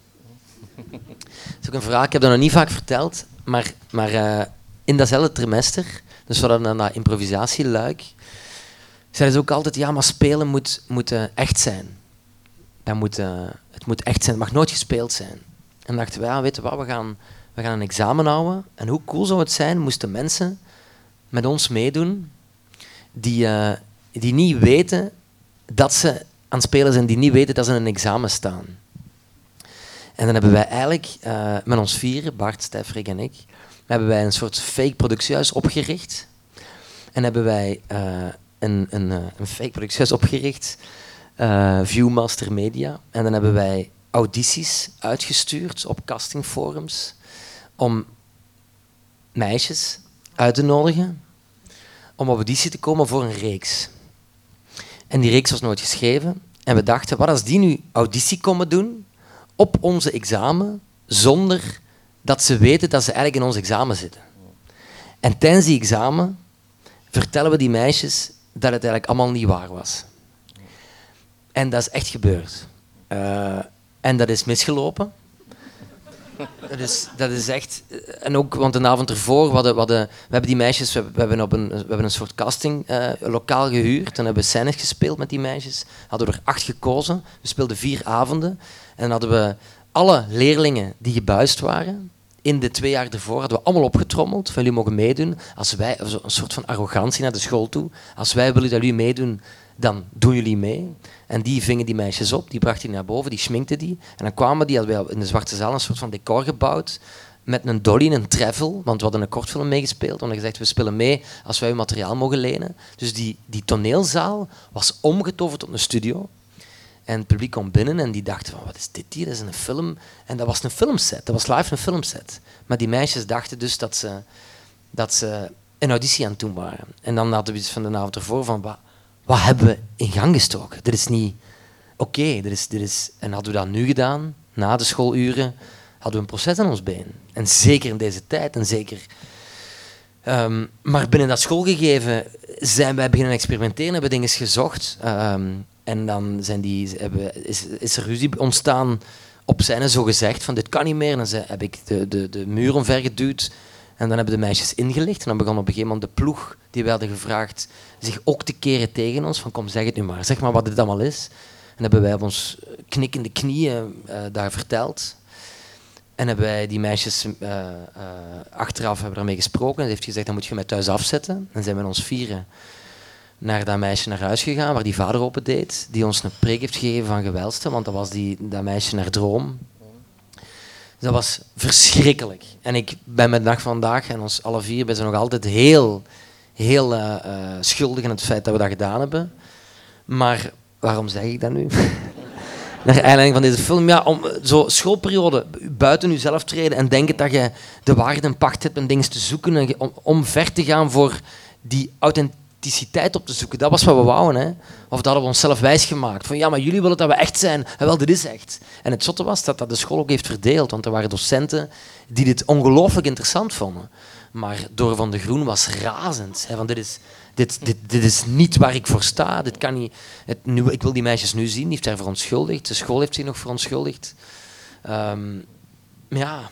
Dat is ook een verhaal, ik heb dat nog niet vaak verteld, maar, maar uh, in datzelfde trimester, dus we hadden een improvisatieluik, zeiden ze ook altijd, ja, maar spelen moet, moet uh, echt zijn. Dat moet, uh, het moet echt zijn, het mag nooit gespeeld zijn. En dachten we, ja, weet je wat, we gaan, we gaan een examen houden. En hoe cool zou het zijn, moesten mensen met ons meedoen die, uh, die niet weten dat ze aan het spelen zijn, die niet weten dat ze in een examen staan. En dan hebben wij eigenlijk met ons vieren, Bart, Stef, en ik, hebben wij een soort fake productiehuis opgericht. En hebben wij uh, een, een, een fake productiehuis opgericht, Viewmaster Media. En dan hebben wij audities uitgestuurd op castingforums om meisjes uit te nodigen om op auditie te komen voor een reeks. En die reeks was nooit geschreven. En we dachten, wat als die nu auditie komen doen op onze examen, zonder dat ze weten dat ze eigenlijk in ons examen zitten. En tijdens die examen vertellen we die meisjes dat het eigenlijk allemaal niet waar was. En dat is echt gebeurd. Uh, en dat is misgelopen. Dat is, dat is echt... En ook, want een avond ervoor, we, hadden, we, hadden, we hebben die meisjes... We, we, hebben, op een, we hebben een soort casting uh, lokaal gehuurd. En hebben we scènes gespeeld met die meisjes. Hadden we er acht gekozen. We speelden vier avonden. En dan hadden we alle leerlingen die gebuist waren... In de twee jaar ervoor hadden we allemaal opgetrommeld. Van jullie mogen meedoen. Als wij, een soort van arrogantie naar de school toe. Als wij willen dat jullie meedoen, dan doen jullie mee. En die vingen die meisjes op, die brachten die naar boven, die schminkten die. En dan kwamen die, hadden wij in de Zwarte Zaal een soort van decor gebouwd met een dolly, een travel, want we hadden een kortfilm meegespeeld. We hadden gezegd, we spelen mee als wij uw materiaal mogen lenen. Dus die, die toneelzaal was omgetoverd tot een studio. En het publiek kwam binnen en die dachten van, wat is dit hier? Dat is een film. En dat was een filmset, dat was live een filmset. Maar die meisjes dachten dus dat ze, dat ze een auditie aan het doen waren. En dan hadden we iets van de avond ervoor van, wat, wat hebben we in gang gestoken? Dit is niet oké. Okay, is, is, en hadden we dat nu gedaan, na de schooluren, hadden we een proces aan ons been. En zeker in deze tijd, en zeker... Um, maar binnen dat schoolgegeven zijn wij beginnen experimenteren, hebben dingen gezocht. Um, en dan zijn die, hebben, is, is er ruzie ontstaan op scène, zo gezegd, van dit kan niet meer. En dan heb ik de, de, de muur omvergeduwd. En dan hebben de meisjes ingelicht. En dan begon op een gegeven moment de ploeg die we hadden gevraagd zich ook te keren tegen ons. Van kom, zeg het nu maar. Zeg maar wat dit allemaal is. En hebben wij op ons knikkende knieën uh, daar verteld. En hebben wij die meisjes uh, uh, achteraf hebben daarmee gesproken. En ze heeft gezegd, dan moet je mij thuis afzetten. En zijn we ons vieren naar dat meisje naar huis gegaan, waar die vader open deed. Die ons een preek heeft gegeven van gewelste, want dat was die, dat meisje naar droom. Dat was verschrikkelijk. En ik ben met dag vandaag, en ons alle vier, zijn nog altijd heel, heel uh, uh, schuldig aan het feit dat we dat gedaan hebben. Maar waarom zeg ik dat nu? *laughs* Naar aanleiding van deze film, ja, om zo schoolperiode buiten jezelf treden en denken dat je de waarde en pacht hebt om dingen te zoeken en om, om ver te gaan voor die authenticiteit op te zoeken. Dat was wat we wouden. Hè. Of dat hadden we onszelf wijsgemaakt. Van ja, maar jullie willen dat we echt zijn. Wel, dit is echt. En het zotte was dat dat de school ook heeft verdeeld. Want er waren docenten die dit ongelooflijk interessant vonden. Maar Door van de Groen was razend. Hè, van dit, is, dit, dit, dit is niet waar ik voor sta. Dit kan niet, het, nu, ik wil die meisjes nu zien. Die heeft haar verontschuldigd. De school heeft zich nog verontschuldigd. Um, ja.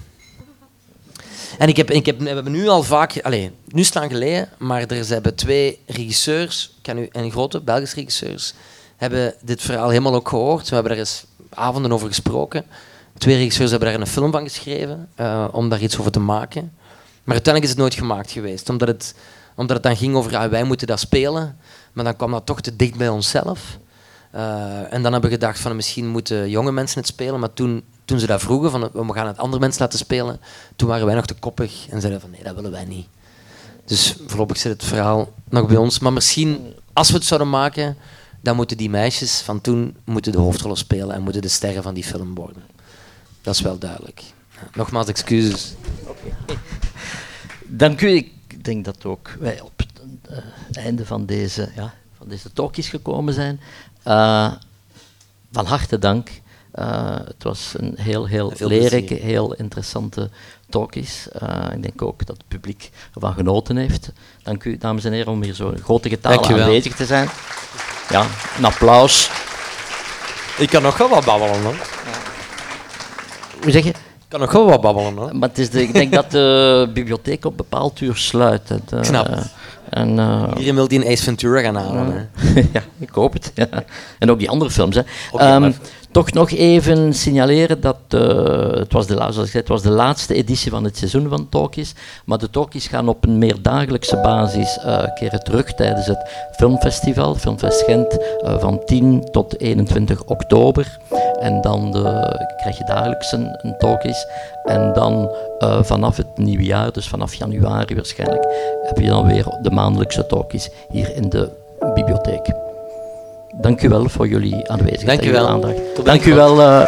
En ik heb, ik heb, we hebben nu al vaak... Allez, nu staan geleden, maar er hebben twee regisseurs, ken u, en grote Belgische regisseurs, hebben dit verhaal helemaal ook gehoord. We hebben er eens avonden over gesproken. Twee regisseurs hebben daar een film van geschreven, uh, om daar iets over te maken. Maar uiteindelijk is het nooit gemaakt geweest, omdat het, omdat het dan ging over ja, wij moeten dat spelen, maar dan kwam dat toch te dicht bij onszelf. Uh, en dan hebben we gedacht van misschien moeten jonge mensen het spelen, maar toen, toen ze dat vroegen van we gaan het andere mensen laten spelen, toen waren wij nog te koppig en zeiden van nee, dat willen wij niet. Dus voorlopig zit het verhaal nog bij ons. Maar misschien, als we het zouden maken, dan moeten die meisjes van toen moeten de hoofdrollen spelen en moeten de sterren van die film worden. Dat is wel duidelijk. Nogmaals excuses. Dank u. Ik denk dat ook wij op het uh, einde van deze, ja, van deze talkies gekomen zijn. Uh, van harte dank. Uh, het was een heel, heel lerige, heel interessante talkies. ik denk ook dat het publiek ervan genoten heeft. Dank u, dames en heren, om hier zo grote getallen aanwezig te zijn. Ja, een applaus. Ik kan nog wel wat babbelen, hoor. Hoe zeg je? Ik kan nog wel wat babbelen, hoor. Maar het is de, ik denk dat de *laughs* bibliotheek op bepaald uur sluit. Het, uh, Knap. En, uh, Iedereen wil die Ace Ventura gaan halen. *laughs* ja, ik hoop het. Ja. En ook die andere films. Hè. Okay, um, toch nog even signaleren dat uh, het, was de, het was de laatste editie van het seizoen van Talkies. Maar de Talkies gaan op een meer dagelijkse basis uh, keren terug tijdens het filmfestival, Filmfest Gent, uh, van 10 tot 21 oktober. En dan de, krijg je dagelijks een, een Talkies. En dan vanaf het nieuwe jaar, dus vanaf januari waarschijnlijk, heb je dan weer de maandelijkse Talkies hier in de bibliotheek. Dank u wel voor jullie aanwezigheid Dank u wel. aandacht. Dank u wel.